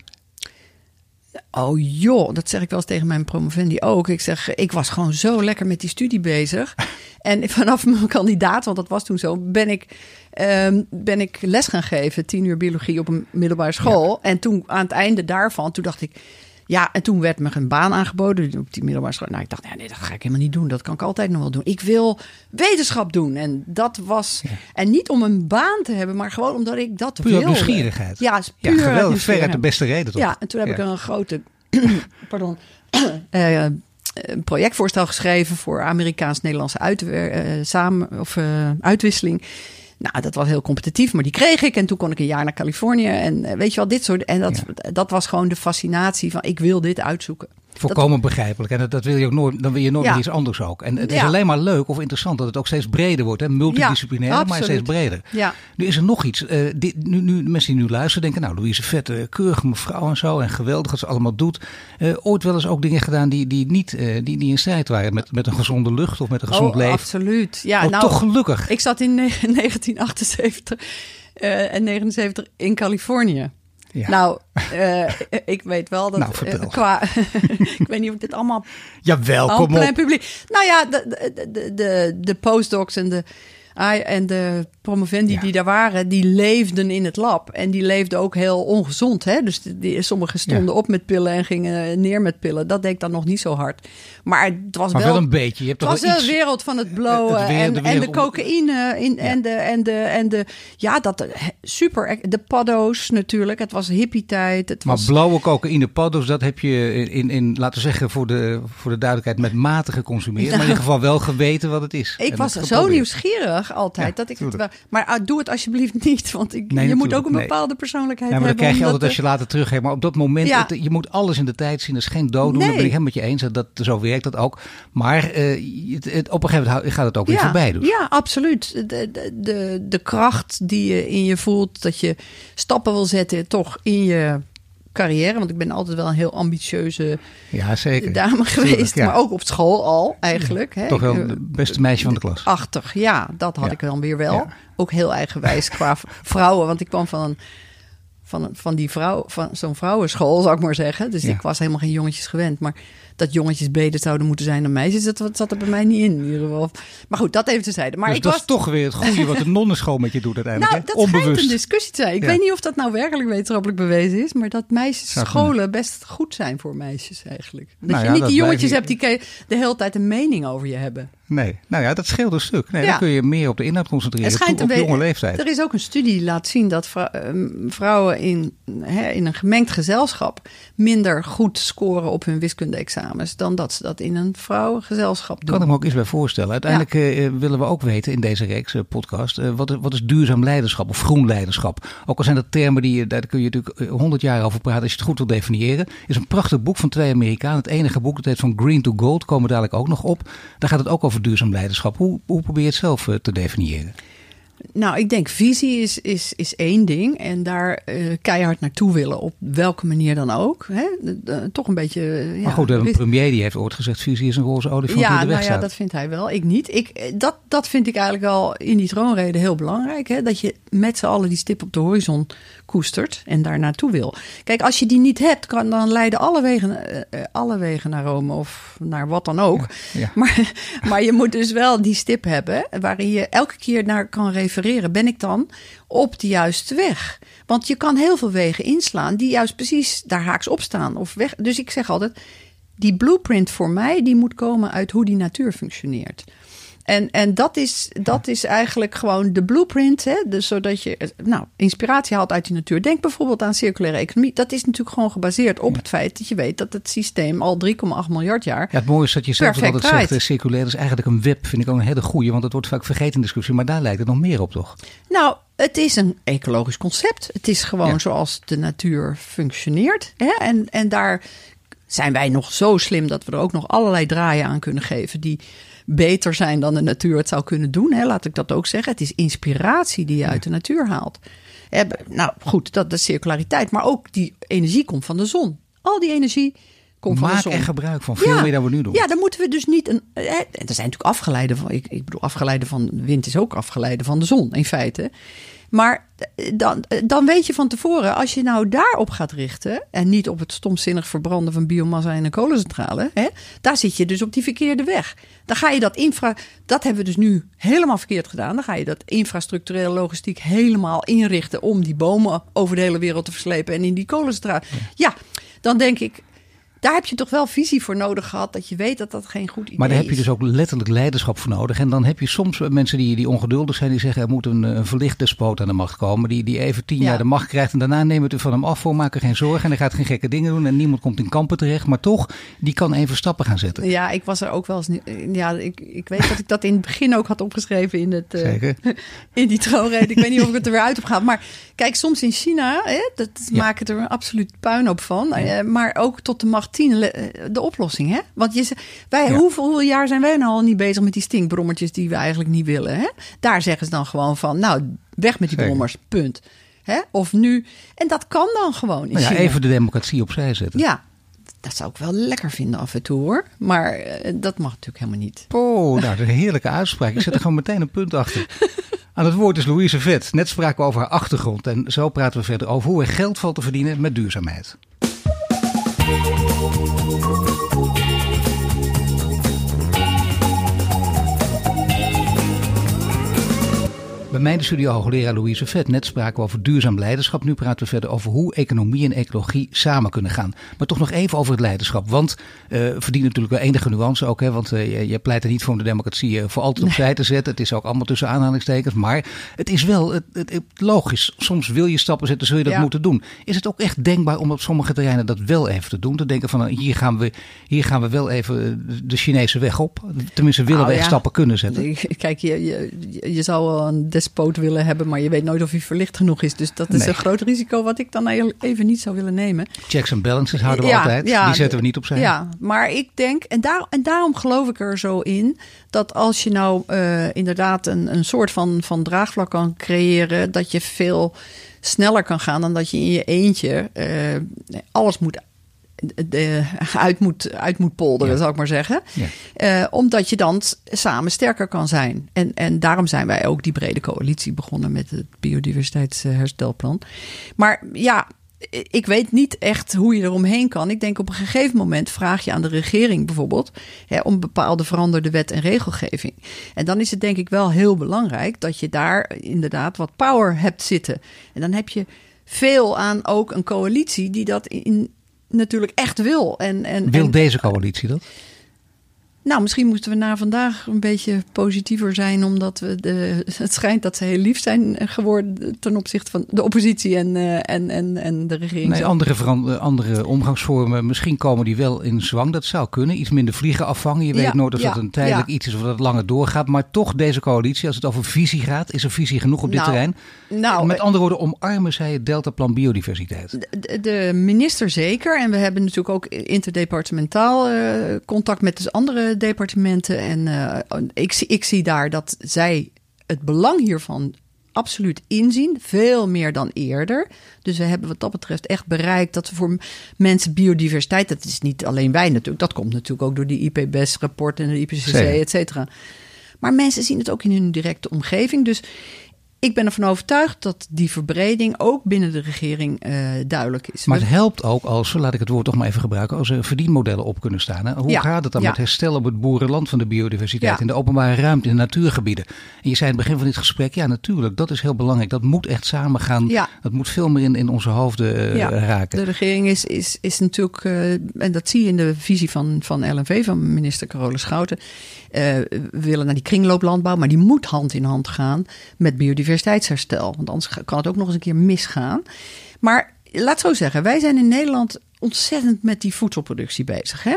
Oh joh, dat zeg ik wel eens tegen mijn promovendi ook. Ik zeg, ik was gewoon zo lekker met die studie bezig. En vanaf mijn kandidaat, want dat was toen zo, ben ik, ehm, ben ik les gaan geven. Tien uur biologie op een middelbare school. En toen aan het einde daarvan, toen dacht ik... Ja, en toen werd me een baan aangeboden op die middelbare school. Nou, ik dacht, ja, nee, dat ga ik helemaal niet doen. Dat kan ik altijd nog wel doen. Ik wil wetenschap doen. En dat was... En niet om een baan te hebben, maar gewoon omdat ik dat Puur wilde. nieuwsgierigheid. Ja, is Ja, puur uit geweldig. Ver uit de beste reden, toch? Ja, en toen heb Ja. ik een grote pardon, eh, een projectvoorstel geschreven voor Amerikaans-Nederlandse eh, samen, of, eh, uitwisseling. Nou, dat was heel competitief, maar die kreeg ik. En toen kon ik een jaar naar Californië. En eh, weet je wel, dit soort. En dat, dat was gewoon de fascinatie van: ik wil dit uitzoeken. Volkomen begrijpelijk. En dat, dat wil je ook nooit, dan wil je nooit Ja. iets anders ook. En het is alleen maar leuk of interessant dat het ook steeds breder wordt. Hè? Multidisciplinair, Ja, maar steeds breder. Ja, Nu is er nog iets. Eh, dit, nu, nu, mensen die nu luisteren denken, nou Louise Vette, keurige mevrouw en zo. En geweldig wat ze allemaal doet. Eh, ooit wel eens ook dingen gedaan die, die niet eh, die, die in strijd waren met, met een gezonde lucht of met een gezond oh, leven. absoluut. Ja, oh, nou, toch gelukkig. ik zat in ne- 1978 eh, en 79 in Californië. Ja. Nou, eh, ik weet wel dat Nou, eh, qua. ik weet niet of ik dit allemaal Jawel, kom plein op. publiek. Nou ja, de, de, de, de, postdocs en de, en de promovendi Ja. die daar waren, die leefden in het lab. En die leefden ook heel ongezond. Hè? Dus die, die- sommigen stonden Ja. op met pillen en gingen neer met pillen. Dat deed ik dan nog niet zo hard. Maar het was Maar wel... wel een beetje. Je hebt Het toch was wel de wereld van het blowen Het weer- en, de en de cocaïne in, en, de, en, de, en de... Ja, dat super. De paddo's natuurlijk. Het was hippie-tijd. Het Maar was, blauwe cocaïne paddo's, dat heb je in, in, in, laten we zeggen, voor de, voor de duidelijkheid, met mate geconsumeerd. Maar in ieder geval wel geweten wat het is. Ik was zo nieuwsgierig altijd. Ja, dat ik het tuurlijk. wel, maar ah, doe het alsjeblieft niet. Want ik, Nee, je moet ook een nee. bepaalde persoonlijkheid Ja, maar dan hebben. krijg je altijd als je later terug hebt. Maar op dat moment, het- je moet alles in de tijd zien. Dat is geen dooddoen. Nee. Dat ben ik helemaal met je eens. Dat, dat, zo werkt dat ook. Maar eh, het, het- op een gegeven moment gaat het ook weer ja, voorbij. Dus. ja, absoluut. De, de, de, kracht die je in je voelt. Dat je stappen wil zetten toch in je carrière. Want ik ben altijd wel een heel ambitieuze Ja, zeker. dame geweest. ja. Maar ook op school al eigenlijk. Toch wel het beste meisje van de klas. Achtig, ja, dat had ik dan weer wel. Ook heel eigenwijs qua vrouwen, want ik kwam van een van, van die vrouw, van zo'n vrouwenschool, zou ik maar zeggen. Dus ik was helemaal geen jongetjes gewend. Maar dat jongetjes beter zouden moeten zijn dan meisjes, dat zat er bij mij niet in, in ieder geval. Maar goed, dat even tezijde. Maar dus ik dat was. is toch weer het goede wat de nonnenschool met je doet uiteindelijk. Nou, dat Onbewust. een discussie te zijn. Ik Ja. weet niet of dat nou werkelijk wetenschappelijk bewezen is, maar dat meisjes Zou scholen best goed zijn voor meisjes eigenlijk. Dat Nou je ja, niet dat die jongetjes hebt die de hele tijd een mening over je hebben. Nee, nou ja, dat scheelt een stuk. Nee, Ja. Dan kun je meer op de inhoud concentreren Het schijnt op jonge leeftijd. Er is ook een studie die laat zien dat ehm, vrouwen in, hè, in een gemengd gezelschap minder goed scoren op hun dan dat ze dat in een vrouwengezelschap doen. kan ik me ook iets bij voorstellen. Uiteindelijk eh, willen we ook weten in deze reeks eh, podcast, eh, wat, is- wat is duurzaam leiderschap of groen leiderschap? Ook al zijn dat termen die daar kun je natuurlijk honderd jaar over praten als je het goed wil definiëren. is een prachtig boek van twee Amerikanen. Het enige boek, dat heet van Green to Gold, komen we dadelijk ook nog op. Daar gaat het ook over duurzaam leiderschap. Hoe, hoe probeer je het zelf eh, te definiëren? Nou, ik denk visie is, is, is één ding. En daar eh, keihard naartoe willen, op welke manier dan ook. Hè? De- de- toch een beetje. eh, maar goed, een premier die heeft ooit gezegd, visie is een roze olifant die Ja, de weg nou ja, dat vindt hij wel. Ik niet. Ik, eh, dat, dat vind ik eigenlijk al in die troonrede heel belangrijk. Hè? Dat je met z'n allen die stip op de horizon koestert en daar naartoe wil. Kijk, als je die niet hebt, kan, dan leiden alle wegen, eh, eh, alle wegen naar Rome of naar wat dan ook. Ja. Maar, maar je moet dus wel die stip hebben waarin je elke keer naar kan refereren. Ben ik dan op de juiste weg? Want je kan heel veel wegen inslaan die juist precies daar haaks op staan. Of weg. Dus ik zeg altijd, die blueprint voor mij, die moet komen uit hoe die natuur functioneert. En, en dat, is, dat is eigenlijk gewoon de blueprint. Hè? Dus zodat je nou, inspiratie haalt uit die natuur. Denk bijvoorbeeld aan circulaire economie. Dat is natuurlijk gewoon gebaseerd op het feit dat je weet dat het systeem al 3,8 miljard jaar. Ja, het mooie is dat je zelf altijd zegt, circulair is eigenlijk een web. Vind ik ook een hele goeie, want het wordt vaak vergeten in discussie. Maar daar lijkt het nog meer op, toch? Nou, het is een ecologisch concept. Het is gewoon Ja. zoals de natuur functioneert. Hè? En, en daar zijn wij nog zo slim dat we er ook nog allerlei draaien aan kunnen geven die beter zijn dan de natuur het zou kunnen doen. Hè? Laat ik dat ook zeggen. Het is inspiratie die je uit de natuur haalt. Hè, Nou goed, dat is circulariteit. Maar ook die energie komt van de zon. Al die energie komt van de zon. er gebruik van. Veel meer dan we nu doen. Ja, dan moeten we dus niet een. eh, Er zijn natuurlijk afgeleiden van. Ik, ik bedoel, afgeleiden van de wind is ook afgeleiden van de zon, in feite. Maar eh, dan, eh, dan weet je van tevoren, als je nou daarop gaat richten. en niet op het stomzinnig verbranden van biomassa in een kolencentrale. Hè, daar zit je dus op die verkeerde weg. Dan ga je dat infra. Dat hebben we dus nu helemaal verkeerd gedaan. Dan ga je dat infrastructurele logistiek helemaal inrichten. om die bomen over de hele wereld te verslepen. en in die kolencentrale. ja dan denk ik. Daar heb je toch wel visie voor nodig gehad. Dat je weet dat dat geen goed idee is. Maar daar heb je dus ook letterlijk leiderschap voor nodig. En dan heb je soms mensen die, die ongeduldig zijn. Die zeggen er moet een, een verlicht despoot aan de macht komen. Die, die even tien Ja. jaar de macht krijgt. En daarna nemen we het van hem af voor. Maken geen zorgen. En hij gaat geen gekke dingen doen. En niemand komt in kampen terecht. Maar toch, die kan even stappen gaan zetten. Ja, ik was er ook wel eens. Ja, ik, ik weet dat ik dat in het begin ook had opgeschreven in, het, eh, Zeker. in die troonrede. Ik weet niet of ik het er weer uit heb gehaald. Maar kijk, soms in China, hè, dat Ja. maken er een absoluut puinhoop van. Eh, maar ook tot de macht 10 le- eh, de oplossing. Hè? Want je, wij, Ja. hoeveel, hoeveel jaar zijn wij nou al niet bezig met die stinkbrommertjes die we eigenlijk niet willen? Hè? Daar zeggen ze dan gewoon van, nou, weg met die Zeker. brommers, punt. Hè? Of nu. En dat kan dan gewoon in Nou ja, China. even de democratie opzij zetten. Ja, dat zou ik wel lekker vinden af en toe hoor. Maar eh, dat mag natuurlijk helemaal niet. Oh, nou, dat is een heerlijke uitspraak. Ik zet er gewoon meteen een punt achter. Aan het woord is Louise Vet. Net spraken we over haar achtergrond. En zo praten we verder over hoe er geld valt te verdienen met duurzaamheid. Música Bij mij in de studio hoogleraar Louise Vet. Net spraken we over duurzaam leiderschap. Nu praten we verder over hoe economie en ecologie samen kunnen gaan. Maar toch nog even over het leiderschap. Want eh verdient natuurlijk wel enige nuance ook. Hè, want eh, je, je pleit er niet voor om de democratie eh, voor altijd opzij te zetten. Het is ook allemaal tussen aanhalingstekens. Maar het is wel het, het- logisch. Soms wil je stappen zetten, zul je dat Ja. moeten doen. Is het ook echt denkbaar om op sommige terreinen dat wel even te doen? Te denken van nou, hier gaan we, hier gaan we wel even de Chinese weg op. Tenminste willen Nou we echt ja. stappen kunnen zetten. Kijk, je, je, je zou een despoot willen hebben, maar je weet nooit of hij verlicht genoeg is. Dus dat is Nee. een groot risico wat ik dan heel- even niet zou willen nemen. Checks en balances houden we Ja, altijd. ja, Die zetten we niet opzij. Ja, maar ik denk, en, daar, en daarom geloof ik er zo in, dat als je nou eh, inderdaad een, een soort van, van draagvlak kan creëren, dat je veel sneller kan gaan dan dat je in je eentje eh, alles moet de, uit, moet, uit moet polderen, zal ik maar zeggen. Ja. omdat je dan samen sterker kan zijn. En, en daarom zijn wij ook die brede coalitie begonnen met het biodiversiteitsherstelplan. Maar ja, ik weet niet echt hoe je eromheen kan. Ik denk op een gegeven moment vraag je aan de regering bijvoorbeeld hè, om bepaalde veranderde wet en regelgeving. En dan is het denk ik wel heel belangrijk dat je daar inderdaad wat power hebt zitten. En dan heb je veel aan ook een coalitie die dat in, natuurlijk echt wil. En, en, wil deze coalitie dat? Nou, misschien moeten we na vandaag een beetje positiever zijn, omdat we de, het schijnt dat ze heel lief zijn geworden ten opzichte van de oppositie en, uh, en, en, en de regering. Nee, andere, andere omgangsvormen, misschien komen die wel in zwang. Dat zou kunnen. Iets minder vliegen afvangen. Je weet nooit of dat een tijdelijk iets is of dat het langer doorgaat. Maar toch, deze coalitie, als het over visie gaat, is er visie genoeg op dit nou, terrein? Nou, Met andere woorden, omarmen zij het Deltaplan biodiversiteit? De, de, minister zeker. En we hebben natuurlijk ook interdepartementaal uh, contact met de andere departementen. En uh, ik, ik zie daar dat zij het belang hiervan absoluut inzien. Veel meer dan eerder. Dus we hebben wat dat betreft echt bereikt dat we voor mensen biodiversiteit. Dat is niet alleen wij natuurlijk. Dat komt natuurlijk ook door die IPBES-rapport en de IPCC, et cetera. Maar mensen zien het ook in hun directe omgeving. Dus ik ben ervan overtuigd dat die verbreding ook binnen de regering uh, duidelijk is. Maar het helpt ook als, laat ik het woord toch maar even gebruiken, als er verdienmodellen op kunnen staan. Hè? Hoe Ja, gaat het dan ja. met herstel op het boerenland van de biodiversiteit, Ja. in de openbare ruimte, in de natuurgebieden? En je zei in het begin van dit gesprek, ja natuurlijk, dat is heel belangrijk. Dat moet echt samen gaan. Dat moet veel meer in, in onze hoofden eh, Ja, raken. De regering is, is, is natuurlijk, eh, en dat zie je in de visie van, van LNV, van minister Carola Schouten. Eh, we willen naar die kringlooplandbouw, maar die moet hand in hand gaan met biodiversiteitsherstel. Want anders kan het ook nog eens een keer misgaan. Maar laat zo zeggen, wij zijn in Nederland ontzettend met die voedselproductie bezig. Hè?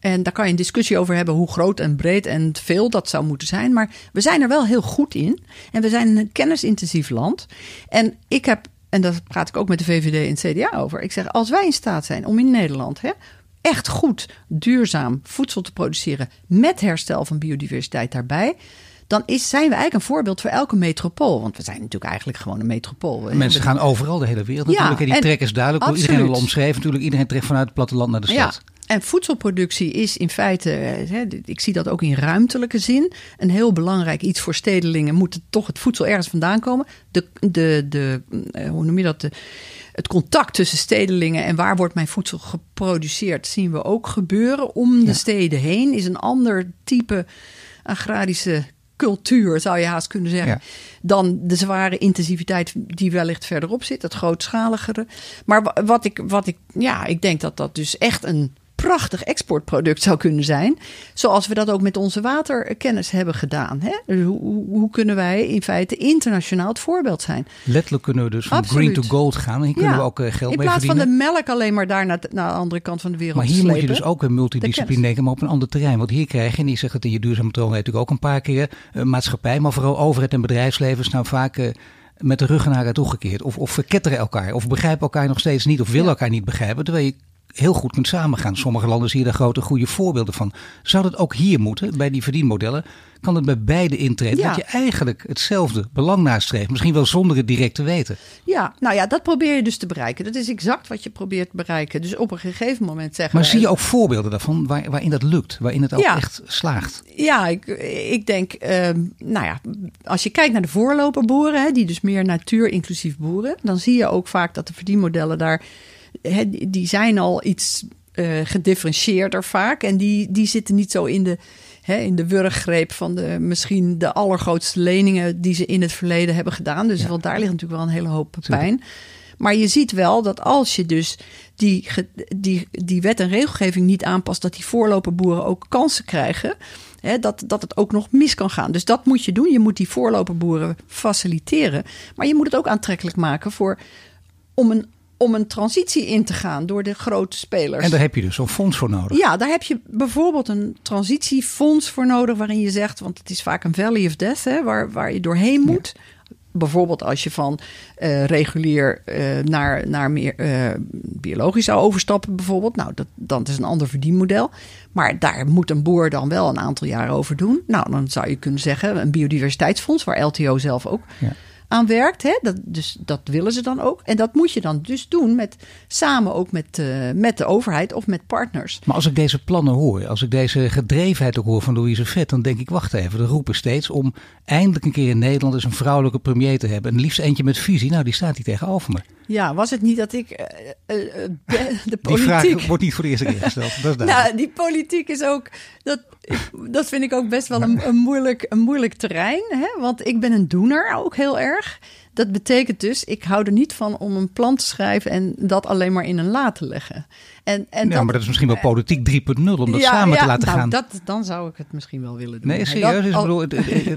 En daar kan je een discussie over hebben hoe groot en breed en veel dat zou moeten zijn. Maar we zijn er wel heel goed in. En we zijn een kennisintensief land. En ik heb, en daar praat ik ook met de VVD en het CDA over. Ik zeg, als wij in staat zijn om in Nederland hè, echt goed, duurzaam voedsel te produceren met herstel van biodiversiteit daarbij. Dan is, zijn we eigenlijk een voorbeeld voor elke metropool. Want we zijn natuurlijk eigenlijk gewoon een metropool. Mensen gaan overal de hele wereld Ja, natuurlijk. En die trek is duidelijk. Door iedereen absoluut. al omschreven natuurlijk. Iedereen trekt vanuit het platteland naar de Ja, stad. en voedselproductie is in feite, eh, hè, ik zie dat ook in ruimtelijke zin, een heel belangrijk iets voor stedelingen. Moet toch het voedsel ergens vandaan komen? De, de, de, eh, hoe noem je dat? De, het contact tussen stedelingen en waar wordt mijn voedsel geproduceerd, zien we ook gebeuren. Om de Ja. steden heen is een ander type agrarische cultuur, zou je haast kunnen zeggen. Ja. Dan de zware intensiviteit die wellicht verderop zit, het grootschaligere. Maar wa- wat ik, wat ik, ja, ik denk dat dat dus echt een prachtig exportproduct zou kunnen zijn. Zoals we dat ook met onze waterkennis hebben gedaan. Hè? Dus Hoe, hoe, kunnen wij in feite internationaal het voorbeeld zijn? Letterlijk kunnen we dus van Absoluut. green to gold gaan. En hier kunnen Ja, we ook eh, geld in mee plaats verdienen. van de melk alleen maar daar naar, naar de andere kant van de wereld Maar hier moet je dus ook een multidisciplinair denken, maar op een ander terrein. Want hier krijg je, en je zegt het in je duurzame troon natuurlijk ook een paar keer, eh, maatschappij, maar vooral overheid en bedrijfsleven staan vaak eh, met de ruggen naar het toegekeerd. Of, of verketteren elkaar, of begrijpen elkaar nog steeds niet, of willen Ja. elkaar niet begrijpen. Terwijl je heel goed kunt samengaan. Sommige landen zie je daar grote goede voorbeelden van. Zou dat ook hier moeten, bij die verdienmodellen? Kan het bij beide intreden? Ja. Dat je eigenlijk hetzelfde belang nastreeft. Misschien wel zonder het direct te weten. Ja, nou ja, dat probeer je dus te bereiken. Dat is exact wat je probeert te bereiken. Dus op een gegeven moment zeggen Maar zie je ook voorbeelden daarvan waar, waarin dat lukt? Waarin het ook Ja. echt slaagt? Ja, ik, ik denk, ehm, nou ja, als je kijkt naar de voorloperboeren, hè, die dus meer natuur inclusief boeren, dan zie je ook vaak dat de verdienmodellen daar, die- zijn al iets eh, gedifferentieerder vaak. En die, die zitten niet zo in de, hè, in de wurggreep van de, misschien de allergrootste leningen die ze in het verleden hebben gedaan. Dus Ja. want daar ligt natuurlijk wel een hele hoop pijn. Maar je ziet wel dat als je dus die, die, die wet en regelgeving niet aanpast, dat die voorloperboeren ook kansen krijgen. Hè, dat, dat het ook nog mis kan gaan. Dus dat moet je doen. Je moet die voorloperboeren faciliteren. Maar je moet het ook aantrekkelijk maken voor, om, een, om een transitie in te gaan door de grote spelers. En daar heb je dus zo'n fonds voor nodig. Ja, daar heb je bijvoorbeeld een transitiefonds voor nodig, waarin je zegt, want het is vaak een valley of death, hè, waar, waar je doorheen moet. Bijvoorbeeld als je van eh, regulier eh, naar, naar meer eh, biologisch zou overstappen, bijvoorbeeld. Nou, dat, dat is een ander verdienmodel. Maar daar moet een boer dan wel een aantal jaren over doen. Nou, dan zou je kunnen zeggen, een biodiversiteitsfonds, waar LTO zelf ook Ja. Aan werkt. Hè? Dat, dus dat willen ze dan ook. En dat moet je dan dus doen met, samen ook met, uh, met de overheid of met partners. Maar als ik deze plannen hoor, als ik deze gedrevenheid ook hoor van Louise Vet, dan denk ik, wacht even, de roepen steeds om eindelijk een keer in Nederland eens een vrouwelijke premier te hebben. En liefst eentje met visie. Nou, die staat hier tegenover me. Ja, was het niet dat ik uh, uh, de politiek... Die vraag wordt niet voor de eerste keer gesteld. Dat is nou, die politiek is ook... Dat, dat vind ik ook best wel een, een moeilijk, een moeilijk terrein. Hè? Want ik ben een doener ook heel erg. Dat betekent dus, ik hou er niet van om een plan te schrijven en dat alleen maar in een la te leggen. En, en ja, dat, maar dat is misschien wel politiek 3.0 om dat samen te laten nou, gaan. Dat, dan zou ik het misschien wel willen doen. Nee, serieus. Bedoel,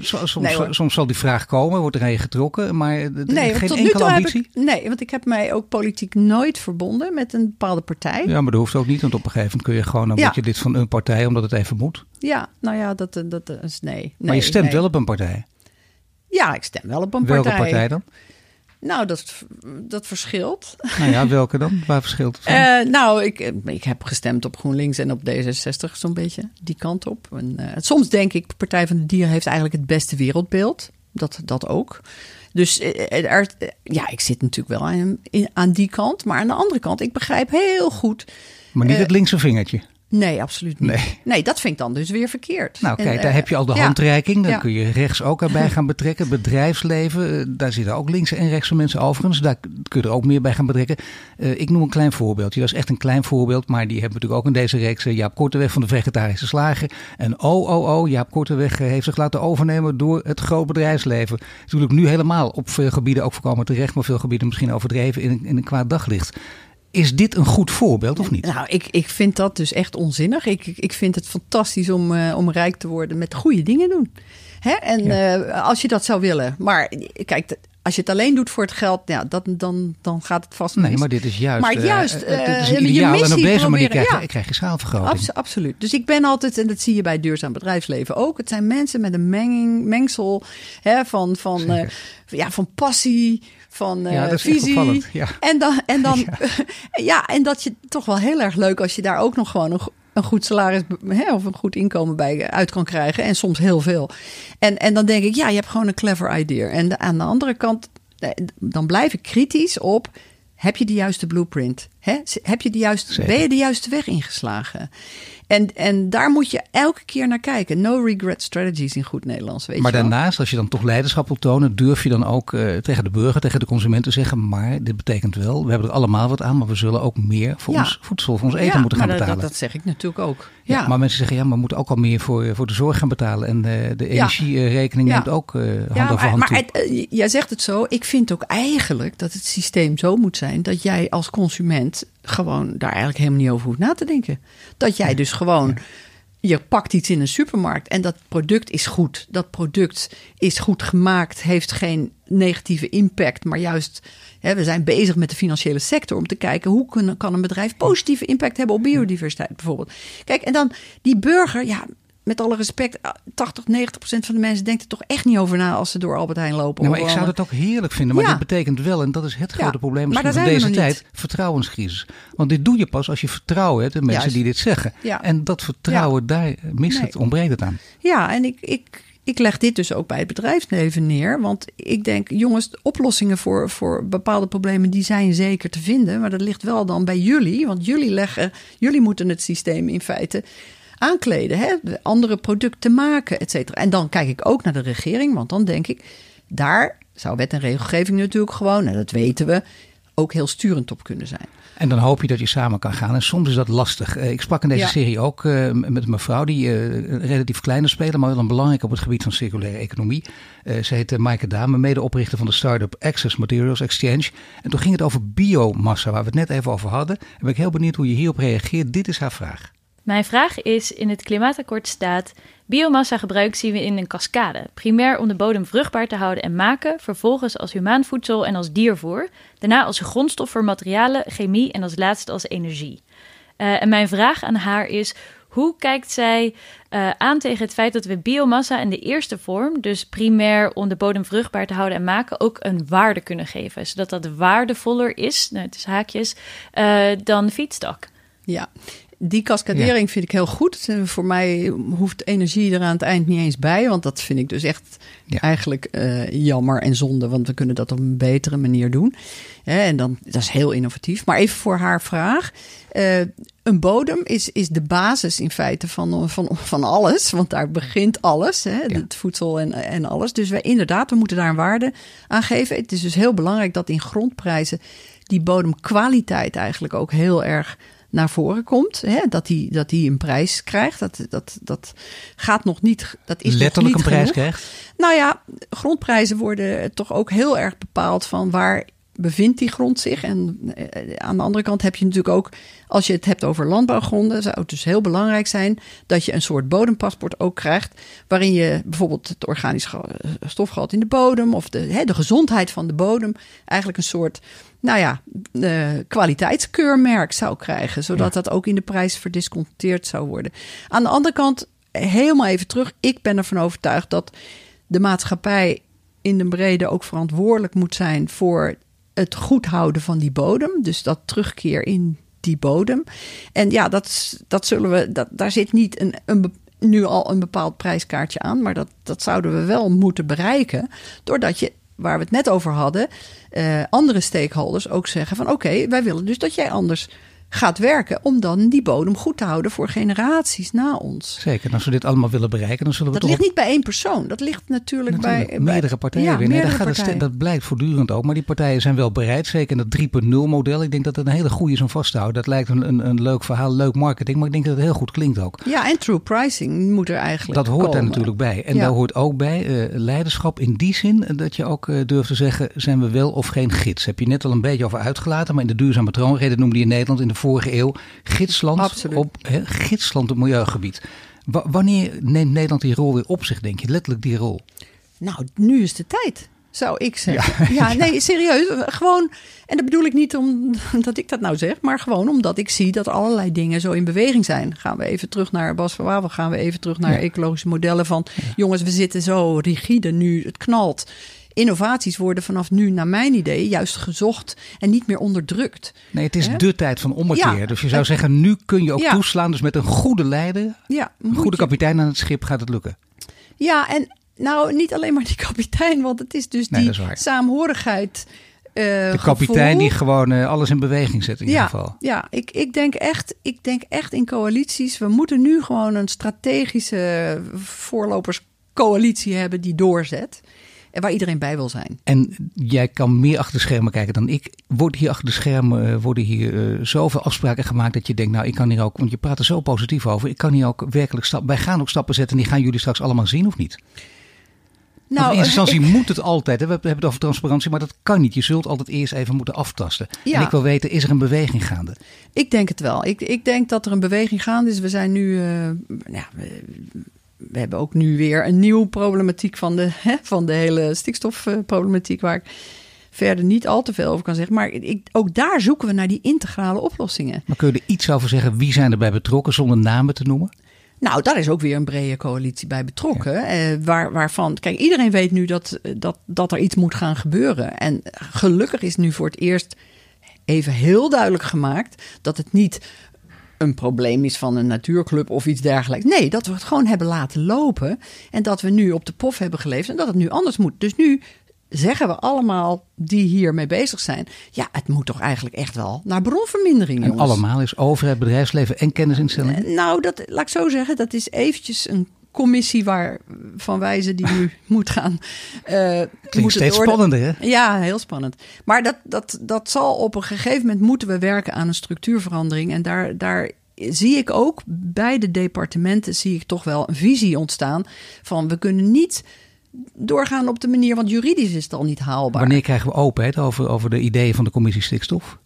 soms, nee, soms, zal die vraag komen, wordt er een getrokken, maar nee, geen enkele ambitie? Ik, nee, want ik heb mij ook politiek nooit verbonden met een bepaalde partij. Ja, maar dat hoeft ook niet, want op een gegeven moment kun je gewoon, dan word je lid van een partij, omdat het even moet. Ja, nou ja, dat, dat is nee. nee maar je stemt wel op een partij? Ja, ik stem wel op een Welke partij. Welke partij dan? Nou, dat, dat verschilt. Nou ja, welke dan? Waar verschilt het van? Uh, nou, ik, ik heb gestemd op GroenLinks en op D66 zo'n beetje. Die kant op. En, uh, soms denk ik, Partij van de Dieren heeft eigenlijk het beste wereldbeeld. Dat, dat ook. Dus uh, er, ja, ik zit natuurlijk wel aan, aan die kant. Maar aan de andere kant, ik begrijp heel goed... Maar niet het linkse vingertje. Nee, absoluut niet. Nee. nee. dat vind ik dan dus weer verkeerd. Nou, kijk, en, daar uh, heb je al de handreiking. Dan ja. kun je rechts ook erbij gaan betrekken. Bedrijfsleven, daar zitten ook linkse en rechtse mensen overigens. Daar kun je er ook meer bij gaan betrekken. Uh, ik noem een klein voorbeeldje. Dat is echt een klein voorbeeld, maar die hebben we natuurlijk ook in deze reeks. Jaap Korteweg van de Vegetarische Slager. En oh, oh, oh, Jaap Korteweg heeft zich laten overnemen door het groot bedrijfsleven. Natuurlijk nu helemaal op veel gebieden ook voorkomen terecht, maar veel gebieden misschien overdreven in, in een kwaad daglicht. Is dit een goed voorbeeld of niet? Nou, ik, ik vind dat dus echt onzinnig. Ik, ik vind het fantastisch om, uh, om rijk te worden met goede dingen doen. Hè? En ja. uh, als je dat zou willen. Maar kijk, als je het alleen doet voor het geld, ja, dat, dan, dan gaat het vast Nee, mis. maar dit is juist, maar juist uh, is een ideaal, je en op deze proberen, manier krijg je, ja. krijg je schaalvergroting. Abs absoluut. Dus ik ben altijd, en dat zie je bij duurzaam bedrijfsleven ook, het zijn mensen met een menging, mengsel hè, van, van, ja, van passie, van uh, ja, dat is visie. Ja. En dan, en dan ja. ja, en dat je toch wel heel erg leuk als je daar ook nog gewoon een, een goed salaris hè, of een goed inkomen bij uit kan krijgen. En soms heel veel. En, en dan denk ik, ja, je hebt gewoon een clever idea. En de, aan de andere kant, dan blijf ik kritisch op. Heb je de juiste blueprint? Hè? Heb je de juiste, ben je de juiste weg ingeslagen? En, en daar moet je elke keer naar kijken. No regret strategies in goed Nederlands. Weet maar je wel? daarnaast, als je dan toch leiderschap wil tonen, durf je dan ook uh, tegen de burger, tegen de consument te zeggen: Maar dit betekent wel, we hebben er allemaal wat aan, maar we zullen ook meer voor ja. ons voedsel, voor ons eten ja, moeten gaan dat, betalen. Dat, dat, zeg ik natuurlijk ook. Ja. ja. maar mensen zeggen: Ja, maar we moeten ook al meer voor, voor de zorg gaan betalen. En de, de energierekening neemt ook uh, hand ja, over hand maar, toe. Het, jij zegt het zo. Ik vind ook eigenlijk dat het systeem zo moet zijn dat jij als consument gewoon daar eigenlijk helemaal niet over hoeft na te denken. Dat jij dus gewoon je pakt iets in een supermarkt en dat product is goed. Dat product is goed gemaakt, heeft geen negatieve impact, maar juist hè, we zijn bezig met de financiële sector om te kijken hoe kan, kan een bedrijf positieve impact hebben op biodiversiteit bijvoorbeeld. Kijk, en dan die burger, ja, met alle respect, 80, 90 procent van de mensen denkt er toch echt niet over na als ze door Albert Heijn lopen. Maar ik zou dat ook heerlijk vinden. Maar ja. dit betekent wel, en dat is het grote ja, probleem van deze tijd, vertrouwenscrisis. Want dit doe je pas als je vertrouwen hebt in mensen Juist. die dit zeggen. Ja. En dat vertrouwen, daar mist Nee. het, ontbreekt het aan. Ja, en ik, ik, ik leg dit dus ook bij het bedrijfsleven neer. Want ik denk, jongens, oplossingen voor, voor bepaalde problemen, die zijn zeker te vinden. Maar dat ligt wel dan bij jullie. Want jullie leggen, jullie moeten het systeem in feite aankleden. Hè? Andere producten maken, et cetera. En dan kijk ik ook naar de regering. Want dan denk ik, daar zou wet en regelgeving natuurlijk gewoon, en dat weten we, ook heel sturend op kunnen zijn. En dan hoop je dat je samen kan gaan. En soms is dat lastig. Uh, ik sprak in deze Ja. serie ook uh, met een mevrouw die uh, een relatief kleine speler, maar wel een belangrijk op het gebied van circulaire economie. Uh, ze heet Maaike Dame, medeoprichter van de start-up Access Materials Exchange. En toen ging het over biomassa, waar we het net even over hadden. En ben ik heel benieuwd hoe je hierop reageert. Dit is haar vraag. Mijn vraag is: in het klimaatakkoord staat. Biomassa gebruik zien we in een cascade. Primair om de bodem vruchtbaar te houden en maken, vervolgens als humaan voedsel en als diervoer, daarna als grondstof voor materialen, chemie en als laatste als energie. Uh, en mijn vraag aan haar is: hoe kijkt zij uh, aan tegen het feit dat we biomassa in de eerste vorm, dus primair om de bodem vruchtbaar te houden en maken, ook een waarde kunnen geven, zodat dat waardevoller is, nou, het is haakjes, uh, dan feedstock? Ja, die cascadering vind ik heel goed. En Voor mij hoeft energie er aan het eind niet eens bij. Want dat vind ik dus echt Ja. eigenlijk eh, jammer en zonde. Want we kunnen dat op een betere manier doen. En dan, dat is heel innovatief. Maar even voor haar vraag. Eh, een bodem is, is de basis in feite van, van, van alles. Want daar begint alles. Hè, Ja. Het voedsel en, en alles. Dus wij inderdaad, we moeten daar een waarde aan geven. Het is dus heel belangrijk dat in grondprijzen die bodemkwaliteit eigenlijk ook heel erg naar voren komt. Hè? Dat, die, dat die een prijs krijgt. Dat, dat, dat gaat nog niet. Dat is nog niet een prijs genoeg. krijgt. Nou ja, grondprijzen worden toch ook heel erg bepaald van waar bevindt die grond zich. En eh, aan de andere kant heb je natuurlijk ook, als je het hebt over landbouwgronden, zou het dus heel belangrijk zijn dat je een soort bodempaspoort ook krijgt, waarin je bijvoorbeeld het organisch ge- stofgehalte in de bodem of de, hè, de gezondheid van de bodem eigenlijk een soort, nou ja, eh, kwaliteitskeurmerk zou krijgen, zodat dat ook in de prijs verdisconteerd zou worden. Aan de andere kant, helemaal even terug, ik ben ervan overtuigd dat de maatschappij in de brede ook verantwoordelijk moet zijn voor het goed houden van die bodem. Dus dat terugkeer in die bodem. En ja, dat, dat zullen we, dat, daar zit niet een, een, nu al een bepaald prijskaartje aan, maar dat, dat zouden we wel moeten bereiken. Doordat je, waar we het net over hadden, eh, andere stakeholders ook zeggen van oké, wij willen dus dat jij anders gaat werken om dan die bodem goed te houden voor generaties na ons. Zeker. En als we dit allemaal willen bereiken, dan zullen we Dat toch ligt niet bij één persoon. Dat ligt natuurlijk, Natuurlijk, bij, bij meerdere partijen Ja. Nee, meerdere daar het partijen. dat blijkt voortdurend ook. Maar die partijen zijn wel bereid. Zeker in dat 3.0 model. Ik denk dat het een hele goede is om vast te houden. Dat lijkt een, een, een leuk verhaal, leuk marketing. Maar ik denk dat het heel goed klinkt ook. Ja, en true pricing moet er eigenlijk Dat hoort daar komen. natuurlijk bij. En Ja. daar hoort ook bij eh, leiderschap in die zin dat je ook eh, durft te zeggen: zijn we wel of geen gids? Heb je net al een beetje over uitgelaten, maar in de duurzame troonrede noemde je Nederland in de vorige eeuw gidsland Absoluut. op gidsland op milieugebied. Wa- wanneer neemt Nederland die rol weer op zich, denk je? Letterlijk die rol. Nou, nu is de tijd, zou ik zeggen. Ja, nee, serieus. Gewoon, en dat bedoel ik niet omdat ik dat nou zeg, maar gewoon omdat ik zie dat allerlei dingen zo in beweging zijn. Gaan we even terug naar Bas van Wawel, gaan we even terug naar Ja. ecologische modellen van, jongens, we zitten zo rigide nu, het knalt. Innovaties worden vanaf nu, naar mijn idee, juist gezocht en niet meer onderdrukt. Nee, het is de tijd van ommekeer. Ja. Dus je zou zeggen, nu kun je ook Ja. toeslaan. Dus met een goede leider, Ja, een goede je- kapitein aan het schip gaat het lukken. Ja, en nou, niet alleen maar die kapitein, want het is dus Nee, die is saamhorigheid. eh, De kapitein gevoel. die gewoon eh, alles in beweging zet in ieder ja, geval. Ja, ik, ik, denk echt, ik denk echt in coalities. We moeten nu gewoon een strategische voorloperscoalitie hebben die doorzet. En waar iedereen bij wil zijn. En jij kan meer achter de schermen kijken dan ik. Wordt hier achter de schermen eh, worden hier eh, zoveel afspraken gemaakt dat je denkt, nou ik kan hier ook, want je praat er zo positief over. Ik kan hier ook werkelijk stappen. Wij gaan ook stappen zetten en die gaan jullie straks allemaal zien of niet? Nou, in eerste instantie ik- moet het altijd. Hè? We hebben het over transparantie, maar dat kan niet. Je zult altijd eerst even moeten aftasten. Ja. En ik wil weten, is er een beweging gaande? Ik denk het wel. Ik, ik denk dat er een beweging gaande is. We zijn nu. eh, we, hebben ook nu weer een nieuwe problematiek van de, hè, van de hele stikstofproblematiek. Waar ik verder niet al te veel over kan zeggen. Maar ik, ook daar zoeken we naar die integrale oplossingen. Maar kun je er iets over zeggen? Wie zijn erbij betrokken zonder namen te noemen? Nou, daar is ook weer een brede coalitie bij betrokken. Eh, waar, waarvan, kijk, iedereen weet nu dat, dat, dat er iets moet gaan gebeuren. En gelukkig is nu voor het eerst even heel duidelijk gemaakt dat het niet een probleem is van een natuurclub of iets dergelijks. Nee, dat we het gewoon hebben laten lopen. En dat we nu op de pof hebben geleefd en dat het nu anders moet. Dus nu zeggen we allemaal die hiermee bezig zijn. Ja, het moet toch eigenlijk echt wel naar bronvermindering, En jongens. allemaal is overheid, bedrijfsleven en kennisinstellingen. Nou, dat, laat ik zo zeggen, dat is eventjes een commissie waar van wijze die nu moet gaan. eh Klinkt steeds orde- spannender, hè? Ja, heel spannend. Maar dat, dat, dat zal op een gegeven moment moeten we werken aan een structuurverandering. En daar, daar zie ik ook bij de departementen zie ik toch wel een visie ontstaan van we kunnen niet doorgaan op de manier, want juridisch is het al niet haalbaar. Wanneer krijgen we openheid over, over de ideeën van de commissie stikstof?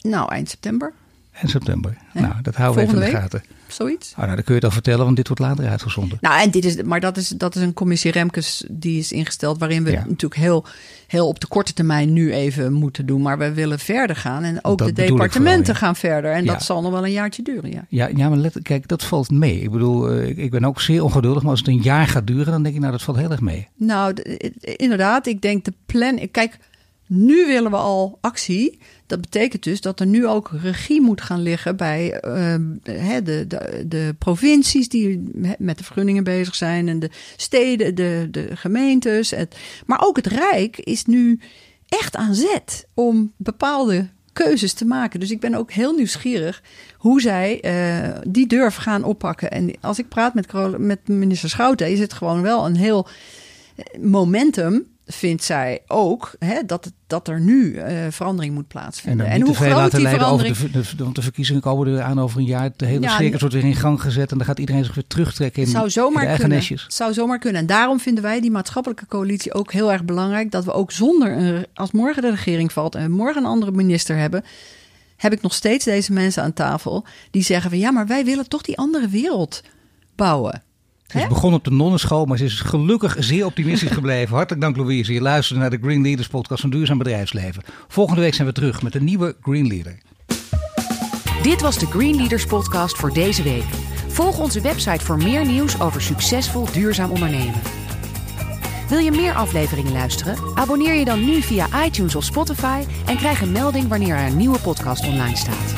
Nou, eind september, En september. Ja. Nou, dat houden we even in de gaten. zoiets. Oh, nou, dan kun je al vertellen, want dit wordt later uitgezonden. Nou, en dit is, maar dat is, dat is een commissie Remkes die is ingesteld, waarin we Ja. natuurlijk heel, heel op de korte termijn nu even moeten doen. Maar we willen verder gaan en ook Dat de departementen vooral, ja. gaan verder. En dat zal nog wel een jaartje duren, ja. Ja, ja maar let, kijk, dat valt mee. Ik bedoel, eh, ik, ben ook zeer ongeduldig, maar als het een jaar gaat duren, dan denk ik, nou, dat valt heel erg mee. Nou, inderdaad, ik denk de plan. Kijk, nu willen we al actie. Dat betekent dus dat er nu ook regie moet gaan liggen bij uh, de, de, de provincies die met de vergunningen bezig zijn en de steden, de, de gemeentes. Maar ook het Rijk is nu echt aan zet om bepaalde keuzes te maken. Dus ik ben ook heel nieuwsgierig hoe zij uh, die durf gaan oppakken. En als ik praat met, met minister Schouten, is het gewoon wel een heel momentum vindt zij ook hè, dat, dat er nu uh, verandering moet plaatsvinden. En, en hoe groot laten die leiden verandering... over de, de, de verkiezingen komen er aan over een jaar. De hele ja, circus wordt weer in gang gezet en dan gaat iedereen zich weer terugtrekken in, zou zomaar in kunnen. Het zou zomaar kunnen. En daarom vinden wij die maatschappelijke coalitie ook heel erg belangrijk. Dat we ook zonder, een, als morgen de regering valt en morgen een andere minister hebben heb ik nog steeds deze mensen aan tafel die zeggen van ja, maar wij willen toch die andere wereld bouwen. Ze is begonnen op de nonnenschool, maar ze is gelukkig zeer optimistisch gebleven. Hartelijk dank Louise. Je luistert naar de Green Leaders podcast van Duurzaam Bedrijfsleven. Volgende week zijn we terug met een nieuwe Green Leader. Dit was de Green Leaders podcast voor deze week. Volg onze website voor meer nieuws over succesvol duurzaam ondernemen. Wil je meer afleveringen luisteren? Abonneer je dan nu via iTunes of Spotify en krijg een melding wanneer er een nieuwe podcast online staat.